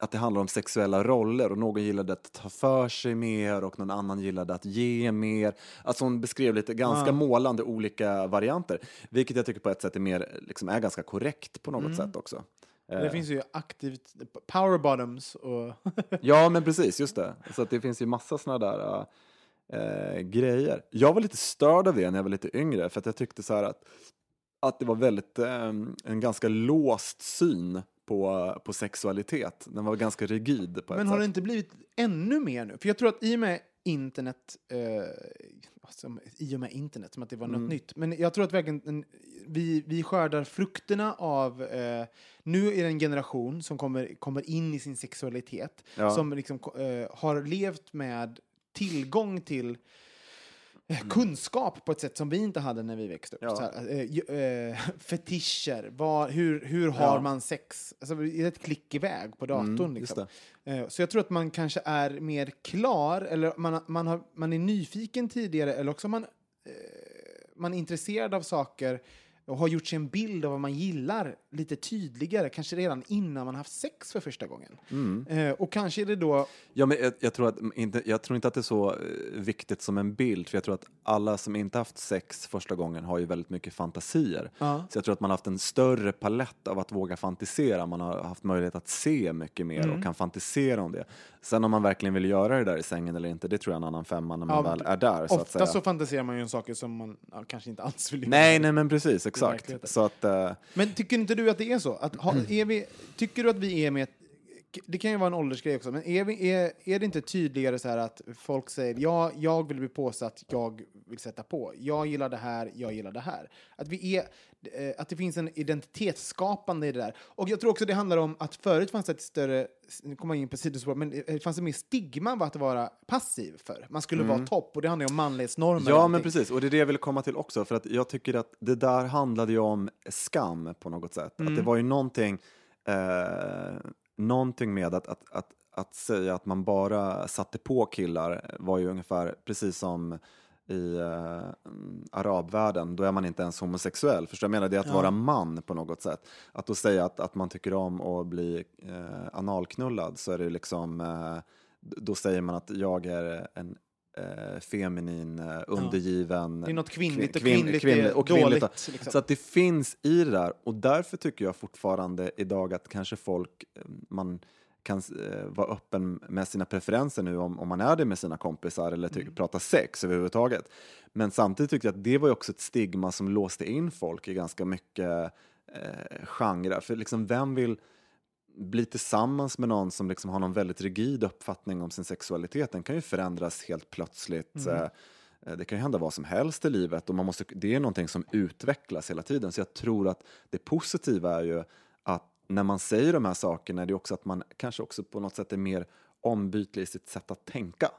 att det handlar om sexuella roller och någon gillade att ta för sig mer och någon annan gillade att ge mer. Alltså hon beskrev lite ganska Ja. målande olika varianter, vilket jag tycker på ett sätt är, mer, liksom, är ganska korrekt på något sätt också. Det Eh, finns ju aktivt power bottoms och... Ja, men precis, just det. Så att det finns ju massa såna där äh, grejer. Jag var lite störd av det när jag var lite yngre, för att jag tyckte så att, att det var väldigt, eh, en ganska låst syn på, på sexualitet. Den var ganska rigid på ett Men har sätt. det inte blivit ännu mer nu? För jag tror att i och med internet, eh, alltså, i och med internet, som att det var Mm. något nytt, men jag tror att verkligen en- vi, vi skördar frukterna av, eh, nu är det en generation som kommer, kommer in i sin sexualitet, Ja. som liksom, eh, har levt med tillgång till Mm. kunskap på ett sätt som vi inte hade när vi växte upp. Ja. Här, eh, ju- eh, fetischer, vad, hur, hur har Ja. man sex? Alltså, ett klick iväg på datorn. Mm, liksom. Eh, Så jag tror att man kanske är mer klar, eller man, man, har, man är nyfiken tidigare, eller också man, eh, man är intresserad av saker och har gjort sig en bild av vad man gillar lite tydligare, kanske redan innan man haft sex för första gången. Mm. Eh, och kanske är det då... Ja, men jag, jag, tror att, inte, jag tror inte att det är så eh, viktigt som en bild, för jag tror att alla som inte haft sex första gången har ju väldigt mycket fantasier. Ja. Så jag tror att man har haft en större palett av att våga fantisera. Man har haft möjlighet att se mycket mer Mm. och kan fantisera om det. Sen om man verkligen vill göra det där i sängen eller inte, det tror jag är en annan femma när man Ja, väl är där. Så att Ofta säga. så fantiserar man ju om saker som man ja, kanske inte alls vill göra. Nej, nej, men precis, exakt. Så att, eh, Men tycker inte du att det är så? Att ha, är vi, tycker du att vi är med... Det kan ju vara en åldersgrej också, men är, vi, är, är det inte tydligare så här att folk säger ja, jag vill bli påsatt, jag vill sätta på. Jag gillar det här, jag gillar det här. Att, vi är, eh, att det finns en identitetsskapande i det där. Och jag tror också det handlar om att förut fanns det ett större, nu kommer jag in på sidospår, men det fanns det mer stigma av att vara passiv för. Man skulle vara topp och det handlar ju om manlighetsnormer. Ja, men precis. Och det är det jag vill komma till också. För att jag tycker att det där handlade ju om skam på något sätt. Att det Mm. var ju någonting, eh, någonting med att, att, att, att säga att man bara satte på killar var ju ungefär precis som i eh, mm, arabvärlden, då är man inte ens homosexuell. Förstår du? Jag menar, det är att vara man på något sätt. Att då säga att, att man tycker om att bli eh, analknullad så är det liksom, eh, då säger man att jag är en eh, feminin, eh, undergiven. Det är något kvinnligt och kvin- kvinnligt kvinnligt är och kvinnligt. dåligt, liksom. Så att det finns i det där och därför tycker jag fortfarande idag att kanske folk, eh, man kan eh, vara öppen med sina preferenser nu om, om man är det med sina kompisar eller ty- Mm. pratar sex överhuvudtaget. Men samtidigt tycker jag att det var ju också ett stigma som låste in folk i ganska mycket eh, genrer. För liksom vem vill bli tillsammans med någon som liksom har någon väldigt rigid uppfattning om sin sexualitet? Den kan ju förändras helt plötsligt. Eh, eh, Det kan ju hända vad som helst i livet och man måste, det är någonting som utvecklas hela tiden. Så jag tror att det positiva är ju när man säger de här sakerna är det också att man kanske också på något sätt är mer ombytlig i sitt sätt att tänka.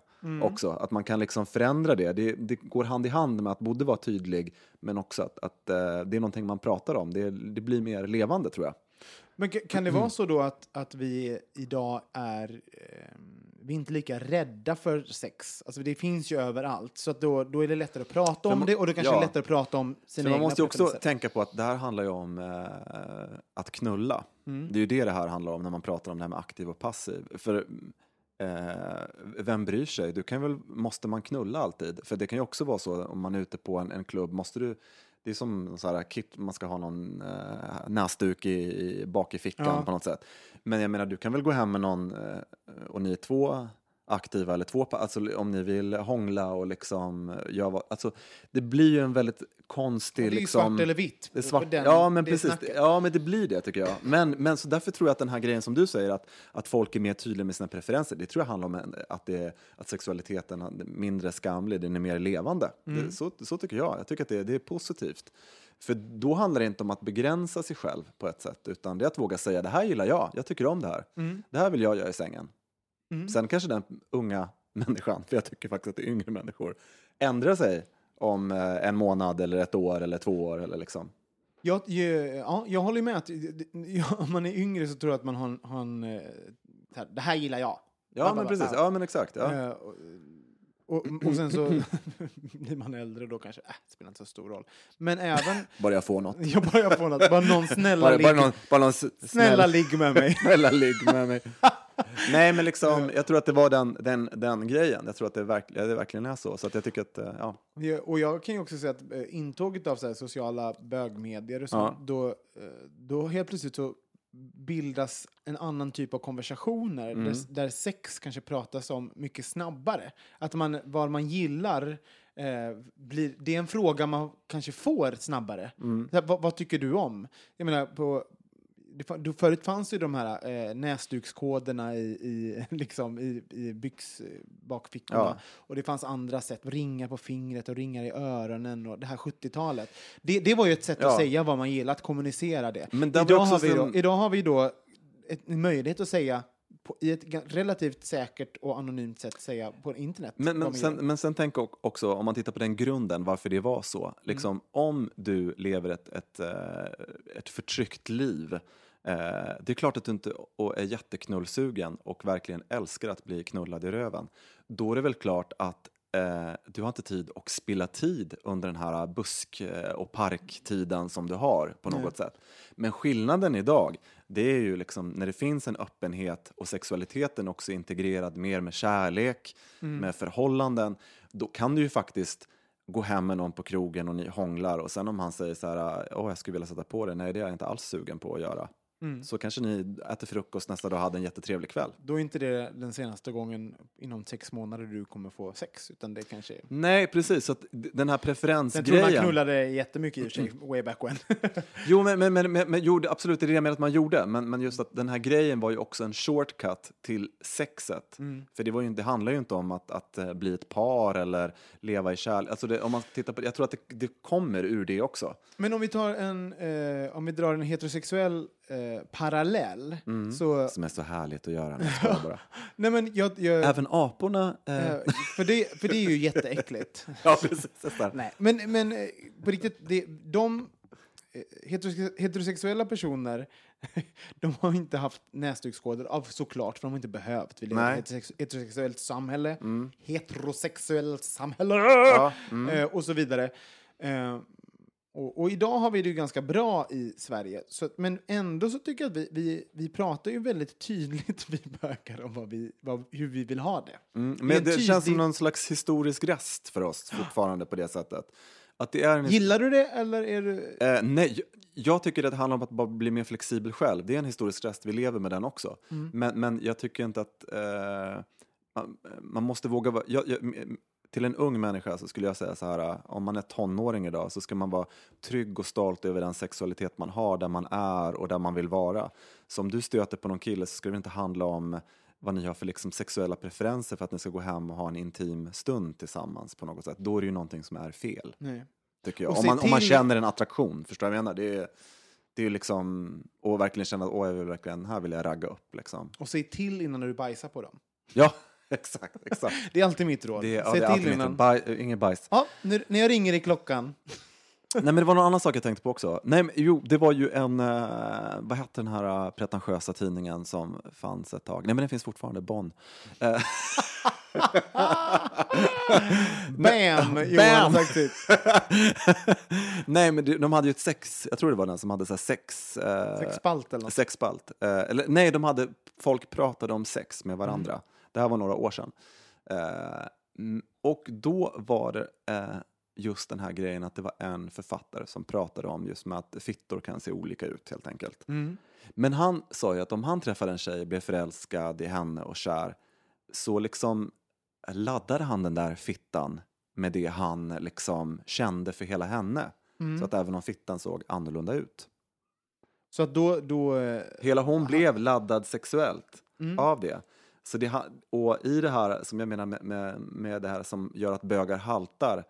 Också, att man kan liksom förändra det. det. Det går hand i hand med att både vara tydlig men också att, att eh, det är någonting man pratar om. Det, det blir mer levande tror jag. Men ka- kan det vara så då att, att vi idag är, eh, vi är inte lika rädda för sex? Alltså det finns ju överallt, så att då, då är det lättare att prata om man- det och det kanske ja. är lättare att prata om sina För man egna måste ju också tänka på att det här handlar ju om eh, att knulla. Mm. Det är ju det det här handlar om när man pratar om det här med aktiv och passiv. För eh, vem bryr sig? Du kan väl, måste man knulla alltid? För det kan ju också vara så om man är ute på en, en klubb, måste du det är som så här, kit, man ska ha någon eh, näsduk i, i, bak i fickan Ja. på något sätt. Men jag menar, du kan väl gå hem med någon eh, och ni är två aktiva eller två, alltså om ni vill hångla och liksom göra, alltså det blir ju en väldigt konstig Det är liksom, svart eller vitt. det är svart, den- ja, men det precis. snacket. Ja, men det blir det tycker jag. Men, men så därför tror jag att den här grejen som du säger, att, att folk är mer tydliga med sina preferenser, det tror jag handlar om att, det, att sexualiteten är mindre skamlig, den är mer levande. Mm. Det, så, så tycker jag. Jag tycker att det, det är positivt. För då handlar det inte om att begränsa sig själv på ett sätt, utan det är att våga säga det här gillar jag, jag tycker om det här. Mm. Det här vill jag göra i sängen. Sen kanske den unga människan, för jag tycker faktiskt att det är yngre människor, ändrar sig om eh, en månad eller ett år eller två år. Eller liksom. Jag, ja, jag håller med att ja, om man är yngre så tror jag att man har en, har en eh, här, det här gillar jag. Ja, Ba, ba, men ba, precis. Ja, men exakt. Ja. Eh, och, och, och sen så blir man äldre då kanske, äh, det spelar inte så stor roll. Men även, Bara jag får något. jag börjar få något, bara någon snälla Bara, bara ligg, någon, bara någon s- snälla ligg med mig. snälla ligg med mig. Nej, men liksom, jag tror att det var den, den, den grejen. Jag tror att det, verk, det verkligen är så. Så att jag tycker att, eh, ja. Ja, Och jag kan ju också säga att eh, intåget av så här sociala bögmedier och så, Ja. då, eh, då helt plötsligt så bildas en annan typ av konversationer Mm. där, där sex kanske pratas om mycket snabbare. Att man, vad man gillar, eh, blir, det är en fråga man kanske får snabbare. Mm. Här, vad, vad tycker du om? Jag menar, på, det, förut fanns ju de här eh, näsdukskoderna i, i, liksom, i, i byx eh. Ja. Och det fanns andra sätt, ringar på fingret och ringar i öronen och det här 70-talet. Det, det var ju ett sätt att Ja. säga vad man gillar, att kommunicera det. Men idag, har vi då, sen- idag har vi då ett, en möjlighet att säga på, i ett relativt säkert och anonymt sätt säga på internet. Men, men, sen, men sen tänk också, om man tittar på den grunden, varför det var så. Liksom, Om du lever ett, ett, eh, ett förtryckt liv, det är klart att du inte är jätteknullsugen och verkligen älskar att bli knullad i röven. Då är det väl klart att eh, du har inte tid att spilla tid under den här busk eh, och parktiden som du har på något sätt. Men skillnaden idag, det är ju liksom när det finns en öppenhet och sexualiteten också integrerad mer med kärlek, med förhållanden, då kan du ju faktiskt gå hem med någon på krogen och ni hånglar och sen om han säger så här, åh jag skulle vilja sätta på det, nej det är jag inte alls sugen på att göra. Så kanske ni äter frukost nästa dag och hade en jättetrevlig kväll. Då är inte det den senaste gången inom sex månader du kommer få sex, utan det kanske är... Nej, precis. Så den här Sen tror man preferensgrejen. knullade jättemycket i och för sig, way back when. Jo, men, men, men, men, jo, absolut, det är det jag menar att man gjorde. Men, men just att den här grejen var ju också en shortcut till sexet. För det, var ju, det handlar ju inte om att, att eh, bli ett par eller leva i kärlek. Alltså det, om man tittar på, jag tror att det, det kommer ur det också. Men om vi tar en, eh, om vi drar en heterosexuell eh, parallell, Mm. så... Som är så härligt att göra. jag bara. Nej men jag... jag Även aporna... Eh, eh, för, det, för det är ju jätteäckligt. ja, precis. Nej, men, men eh, på riktigt, det, de heterose- heterosexuella personer, de har inte haft näsdukskoder, av såklart, för de har inte behövt. Vi lever i ett heterosex- heterosexuellt samhälle, heterosexuellt samhälle, Ja, mm. eh, och så vidare. Eh, och, och idag har vi det ju ganska bra i Sverige, så, men ändå så tycker jag att vi, vi, vi pratar ju väldigt tydligt, vi bögar, om vad vi, vad, hur vi vill ha det. Mm, Det men en det känns som tydlig- någon slags historisk rest för oss fortfarande på det sättet. Att det är en Gillar du det, eller är du... Eh, nej, jag- tycker att det handlar om att bara bli mer flexibel själv. Det är en historisk rest, vi lever med den också. Men, men jag tycker inte att eh, man, man måste våga vara... Jag, jag, m- till en ung människa så skulle jag säga så här, om man är tonåring idag så ska man vara trygg och stolt över den sexualitet man har, där man är och där man vill vara. Så om du stöter på någon kille så ska det inte handla om vad ni har för liksom sexuella preferenser för att ni ska gå hem och ha en intim stund tillsammans på något sätt. Då är det ju någonting som är fel Nej. tycker jag. Om man, om man till- känner en attraktion, förstår du vad jag menar? Det är, det är liksom, och verkligen känna att åh, jag vill verkligen, här vill jag ragga upp liksom. Och säg till innan du bajsar på dem. Ja, exakt, exakt. Det är alltid mitt råd. Det, ja, säg det är alltid till mitt innan. baj, ingen bajs. Ja, nu, när jag ringer i klockan. Nej, men det var någon annan sak jag tänkte på också. Nej, men, jo, det var ju en, eh, vad hette den här eh, pretentiösa tidningen som fanns ett tag? Nej, men den finns fortfarande, Bonn. Eh, Bam! Johan sagt sitt. Nej, men det- de hade ju ett sex, jag tror det var den som hade så här sex... eh, Sexspalt eller något. Sexspalt. Eh, eller, nej, de hade, folk pratade om sex med varandra. Det här var några år sedan. Eh, och då var det eh, just den här grejen att det var en författare som pratade om just med att fittor kan se olika ut helt enkelt. Mm. Men han sa ju att om han träffade en tjej, blev förälskad i henne och kär, så liksom laddade han den där fittan med det han liksom kände för hela henne. Mm. Så att även om fittan såg annorlunda ut. Så att då... då eh, Hela hon blev laddad sexuellt Mm. av det. Så det och i det här som jag menar med, med, med det här som gör att bögar haltar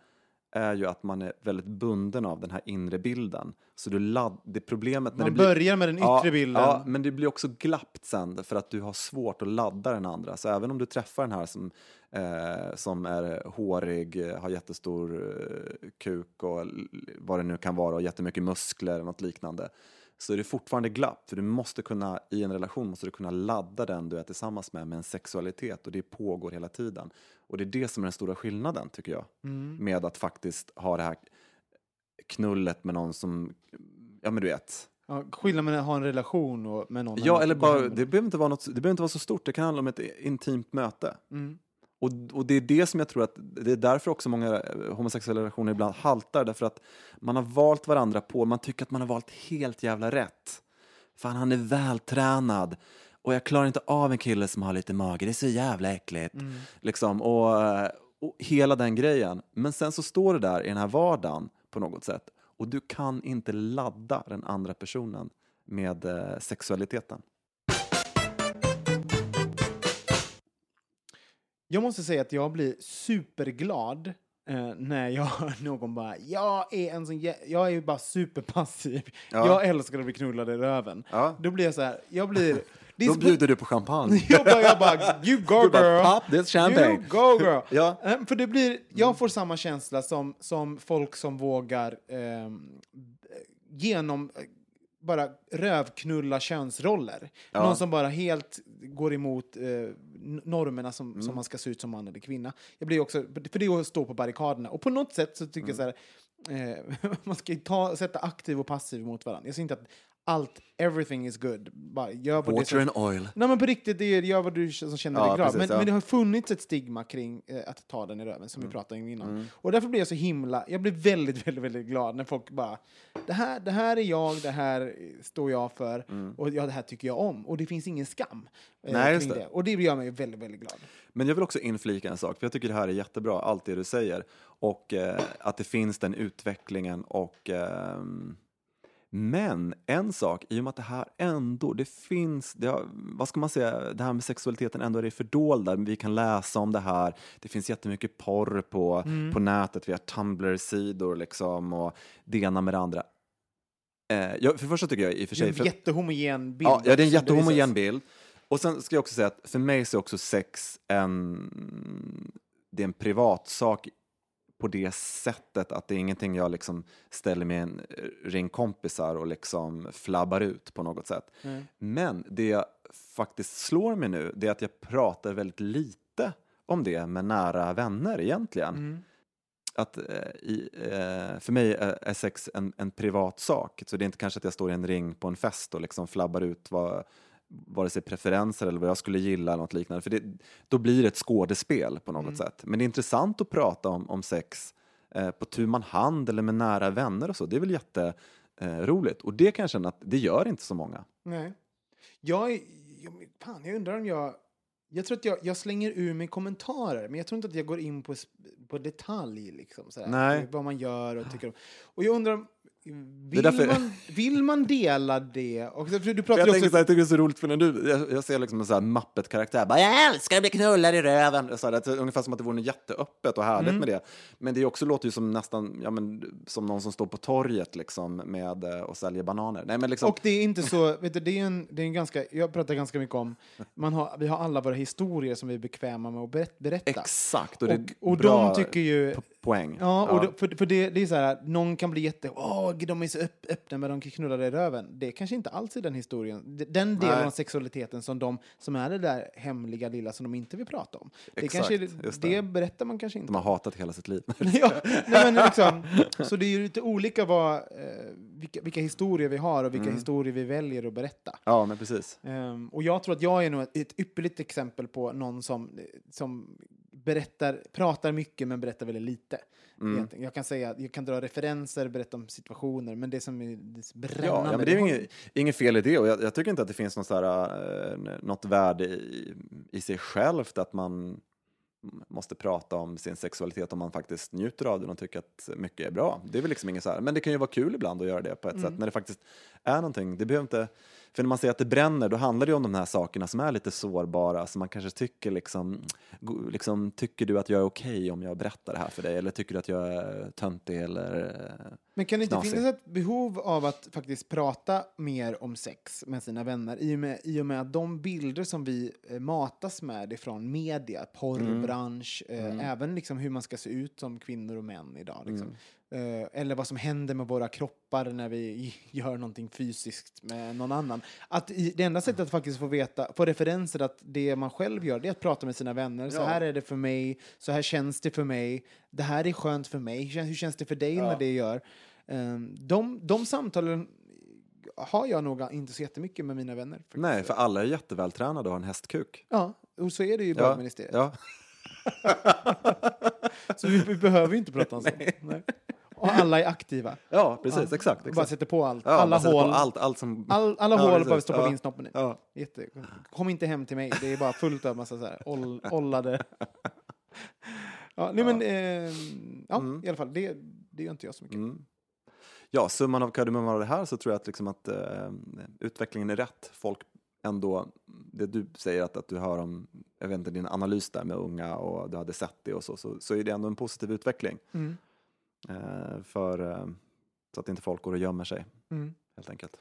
är ju att man är väldigt bunden av den här inre bilden. Så du ladd, det problemet när man det blir, börjar med den yttre ja, bilden. Ja, men det blir också glappt sen för att du har svårt att ladda den andra. Så även om du träffar den här som, eh, som är hårig, har jättestor eh, kuk och vad det nu kan vara och jättemycket muskler eller något liknande så är det fortfarande glapp. För du måste kunna, i en relation måste du kunna ladda den du är tillsammans med med en sexualitet och det pågår hela tiden. Och det är det som är den stora skillnaden tycker jag. Mm. Med att faktiskt ha det här knullet med någon som, ja men du vet, Ja, skillnaden mellan att ha en relation och, med någon. Ja, eller bara, med det behöver, inte vara något, det behöver inte vara så stort, det kan handla om ett intimt möte. Mm. Och, och det är det som jag tror att, det är därför också många eh, homosexuella relationer ibland haltar, därför att man har valt varandra på, man tycker att man har valt helt jävla rätt. Fan, han är vältränad. Och jag klarar inte av en kille som har lite mage, det är så jävla äckligt. Liksom, och, eh, och hela den grejen. Men sen så står det där i den här vardagen på något sätt. Och du kan inte ladda den andra personen med eh, sexualiteten. Jag måste säga att jag blir superglad eh, när jag hör någon bara, jag är en sån, jä- jag är bara superpassiv. Ja. Jag älskar att bli knullad i röven. Ja. Då blir jag så här, jag blir... Då bjuder du på champagne. jag, bara, jag bara, you go Du bara, girl! "Pop this champagne." You go girl! Ja. Eh, För det blir, jag får samma känsla som, som folk som vågar ehm, genom eh, bara rövknulla könsroller. Ja. Någon som bara helt går emot n- normerna som, Mm. som man ska se ut som man eller kvinna. Jag blir också, för det är att stå på barrikaderna. Och på något sätt så tycker jag så här, eh, man ska ta, sätta aktiv och passiv mot varandra. Jag ser inte att allt, everything is good. Bara gör det Water som- and oil. Nej men på riktigt, det är, gör vad du som känner Ja, dig glad. precis, men, ja. men det har funnits ett stigma kring eh, att ta den i röven, Mm. som vi pratade om innan. Och därför blir jag så himla, jag blir väldigt, väldigt, väldigt glad när folk bara, det här, det här är jag, det här står jag för, och ja, det här tycker jag om. Och det finns ingen skam eh, Mm. Nej, kring det. det. Och det gör mig väldigt, väldigt glad. Men jag vill också inflika en sak, för jag tycker det här är jättebra, allt det du säger. Och eh, att det finns den utvecklingen och ehm, men en sak, i och med att det här ändå, det finns, det har, vad ska man säga, det här med sexualiteten ändå är det fördolda, vi kan läsa om det här, det finns jättemycket porr på, på nätet, vi har Tumblr-sidor liksom och det ena med det andra. Eh, jag, för första tycker jag i och för Det är sig... en jättehomogen bild. Ja, ja, det är en jättehomogen bild. Och sen ska jag också säga att för mig så är också sex en, det är en privatsak på det sättet att det är ingenting jag liksom ställer med en ring kompisar och liksom flabbar ut på något sätt. Men det jag faktiskt slår mig nu, det är att jag pratar väldigt lite om det med nära vänner egentligen. Att, eh, i, eh, för mig är, är sex en, en privat sak, så det är inte kanske att jag står i en ring på en fest och liksom flabbar ut vad, vare sig preferenser eller vad jag skulle gilla eller något liknande, för det, då blir det ett skådespel på något sätt. Men det är intressant att prata om, om sex eh, på tu man hand eller med nära vänner och så, det är väl jätteroligt. Eh, och det kan jag känna att det gör inte så många. Nej. Jag, är- jag, fan, jag undrar om jag... Jag tror att jag, jag slänger ur mig kommentarer, men jag tror inte att jag går in på, på detalj, liksom, sådär, Nej. vad man gör och tycker om. Och jag undrar, om- vill, därför- man, vill man dela det? Och, du pratar jag, ju tänker också... så här, jag tycker det är så roligt för när du, jag, jag ser liksom en sån här Muppet-karaktär, bara jag älskar att bli knullad i röven. Så här, det är ungefär som att det vore något jätteöppet och härligt Mm. med det. Men det också låter ju som nästan, ja men som någon som står på torget liksom med eh, och säljer bananer. Nej men liksom, Och det är inte så, vet du, det är en, det är en ganska, jag pratar ganska mycket om, man har, vi har alla våra historier som vi är bekväma med att berätt, berätta. exakt, och och, och de tycker ju, poäng. Ja, och Då, för, för det, det är så här, någon kan bli jätte... Åh, de är så öpp, öppna med de kan knulla dig i röven. Det är kanske inte alls är den historien. Den delen Nej. av sexualiteten som, de, som är det där hemliga lilla som de inte vill prata om. Det, Exakt, kanske, det. det. berättar man kanske inte. De har hatat hela sitt liv. ja, nej, men liksom, så det är ju lite olika vad, eh, vilka, vilka historier vi har och vilka Mm. historier vi väljer att berätta. ja, men precis. Ehm, och jag tror att jag är nog ett, ett ypperligt exempel på någon som, som berättar, pratar mycket men berättar väldigt lite. Mm. Jag kan säga, jag kan dra referenser, berätta om situationer, men det som är det brännande... Ja, ja, men det är inget, inget fel i det och jag, jag tycker inte att det finns något, så här, eh, något värde i, i sig självt att man måste prata om sin sexualitet om man faktiskt njuter av den och tycker att mycket är bra. Det är väl liksom inget så här, men det kan ju vara kul ibland att göra det på ett sätt när det faktiskt är någonting. Det behöver inte, för när man säger att det bränner, då handlar det ju om de här sakerna som är lite sårbara, som man kanske tycker liksom, liksom tycker du att jag är okej om jag berättar det här för dig, eller tycker du att jag är töntig eller eh, men kan det inte finnas ett behov av att faktiskt prata mer om sex med sina vänner i och med, i och med att de bilder som vi eh, matas med ifrån media, porrbransch, eh, även liksom hur man ska se ut som kvinnor och män idag. Liksom. Eh, eller vad som händer med våra kroppar när vi gör någonting fysiskt med någon annan. Att i, det enda sättet att faktiskt få veta, få referenser att det man själv gör, det är att prata med sina vänner. Så Ja. här är det för mig, så här känns det för mig, det här är skönt för mig, hur känns, det för dig när det gör? Um, de, de samtalen har jag nog inte så jättemycket med mina vänner. faktiskt. Nej, för alla är jättevältränade och har en hästkuk. Ja, och så är det ju i Ja, bögministeriet. ja. Så vi, vi behöver inte prata om sånt. Nej. Och alla är aktiva. ja, precis. Ja. Exakt. Bara exakt. sätter på allt. Ja, alla sätter på hål. Allt, allt som... All, alla Ja, hål precis. bara på Ja. vinstsnoppen nu. Ja. Jätte... Kom inte hem till mig, det är bara fullt av massa så här oll, ollade... Ja, nej men, eh, ja Mm. i alla fall, det, det gör inte jag så mycket. Mm. Ja, summan av kardemumman av det här så tror jag att, liksom att eh, utvecklingen är rätt. Folk ändå, det du säger att, att du hör om, jag vet inte, din analys där med unga och du hade sett det och så, så, så är det ändå en positiv utveckling. Mm. Eh, för, eh, så att inte folk går och gömmer sig, Mm. helt enkelt.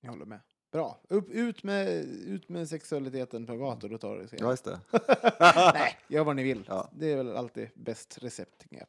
Jag håller med. Bra. Upp, ut, med, ut med sexualiteten på gator och tar det sen. Ja, just det. Nej, gör vad ni vill. Ja. Det är väl alltid bäst recept. jag.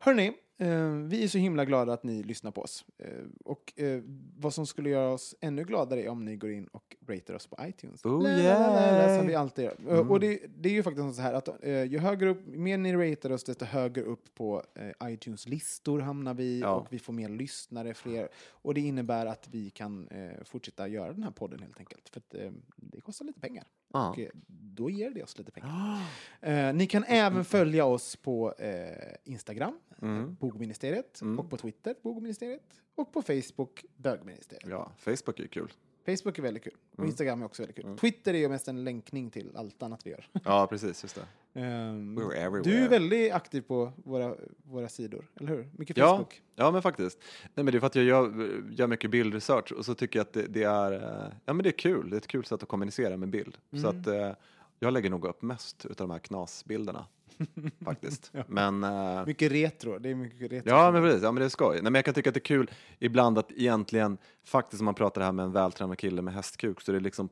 Hörni, eh, vi är så himla glada att ni lyssnar på oss. Eh, och eh, vad som skulle göra oss ännu gladare är om ni går in och ratear oss på iTunes. Oh, La. Som vi alltid gör. Mm. Och det, det är ju faktiskt så här att ju högre upp, mer ni ratear oss, desto högre upp på eh, iTunes listor hamnar vi Ja. och vi får mer lyssnare, fler. Och det innebär att vi kan fortsätta göra den här podden helt enkelt. För att det kostar lite pengar. Ja. Och eh, då ger det oss lite pengar. Eh, ni kan även följa oss på eh, Instagram, Mm. Bogministeriet, Mm. och på Twitter, Bogministeriet, och på Facebook, Bögministeriet. Ja, Facebook är kul. Facebook är väldigt kul, och Mm. Instagram är också väldigt kul. Mm. Twitter är ju mest en länkning till allt annat vi gör. Ja, precis, just det. We're everywhere. du är väldigt aktiv på våra, våra sidor, eller hur? Mycket Ja. Facebook. Ja, men faktiskt. Nej, men det är för att jag gör, gör mycket bildresearch och så tycker jag att det, det är, eh, ja, men det är kul. Det är ett kul sätt att kommunicera med bild. Så Mm. att eh, jag lägger nog upp mest utav de här knasbilderna faktiskt. Men eh, Mycket retro, det är mycket retro. Ja, men precis. Ja, men det är skoj. Nej, men jag kan tycka att det är kul ibland att egentligen, faktiskt om man pratar det här med en vältränad kille med hästkuk, så är det liksom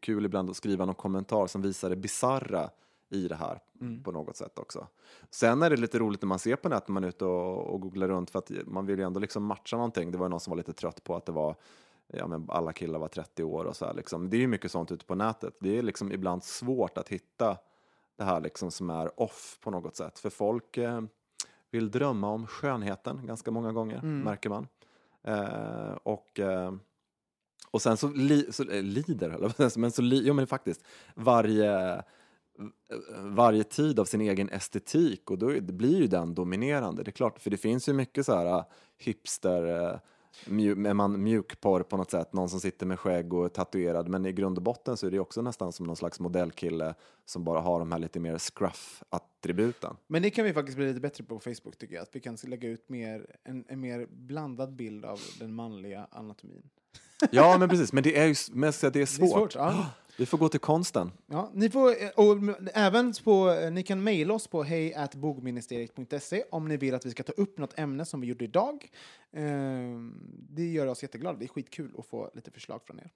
kul ibland att skriva någon kommentar som visar det bizarra i det här Mm. på något sätt också. Sen är det lite roligt när man ser på nätet när man är ute och, och googlar runt för att man vill ju ändå liksom matcha någonting. Det var ju någon som var lite trött på att det var Ja, men alla killar var 30 år och så här liksom. Det är ju mycket sånt ute på nätet. Det är liksom ibland svårt att hitta det här liksom som är off på något sätt. För folk eh, vill drömma om skönheten ganska många gånger, Mm. märker man. Eh, och, eh, och sen så, li, så eh, lider, men så li, jo men faktiskt, varje, varje tid av sin egen estetik och då blir ju den dominerande. Det är klart, för det finns ju mycket så här äh, hipster, eh, mju, är man mjukporr på något sätt, någon som sitter med skägg och är tatuerad, men i grund och botten så är det också nästan som någon slags modellkille som bara har de här lite mer scruff-attributen. Men det kan vi faktiskt bli lite bättre på på Facebook tycker jag. Att vi kan lägga ut mer, en, en mer blandad bild av den manliga anatomin. Ja, men precis. Men det är ju men jag ska säga, det är svårt. Det är svårt, ja. Vi får gå till konsten. Ja, ni får, eh, och även på, eh, ni kan mejla oss på hejatbogministeriet.se om ni vill att vi ska ta upp något ämne som vi gjorde idag. Ehm, det gör oss jätteglada. Det är skitkul att få lite förslag från er.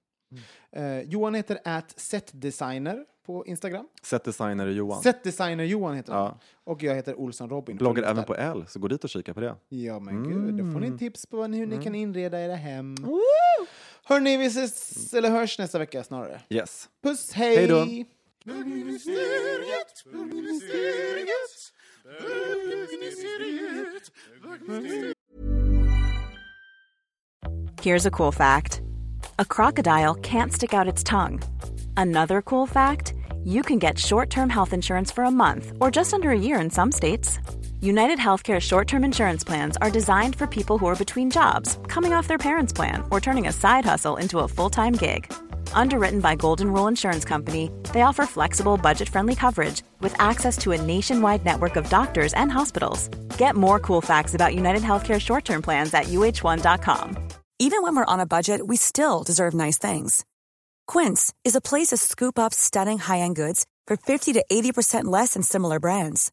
Eh, Johan heter at setdesigner på Instagram. Setdesigner Johan. Setdesigner Johan heter han. Ja. Och jag heter Olsson Robin. Bloggar även där. på L, så gå dit och kika på det. Ja men gud, då får ni tips på hur ni Mm. kan inreda era hem. Hörni, vi ses, eller hörs nästa vecka snarare. Yes. Puss, hej! Hej då. Here's a cool fact a crocodile can't stick out its tongue. Another cool fact you can get short term health insurance for a month or just under a year in some states. United Healthcare short term insurance plans are designed for people who are between jobs, coming off their parents' plan, or turning a side hustle into a full time gig. Underwritten by Golden Rule Insurance Company, they offer flexible, budget friendly coverage with access to a nationwide network of doctors and hospitals. Get more cool facts about United Healthcare short term plans at uh1.com. Even when we're on a budget, we still deserve nice things. Quince is a place to scoop up stunning high-end goods for 50 to 80% less than similar brands.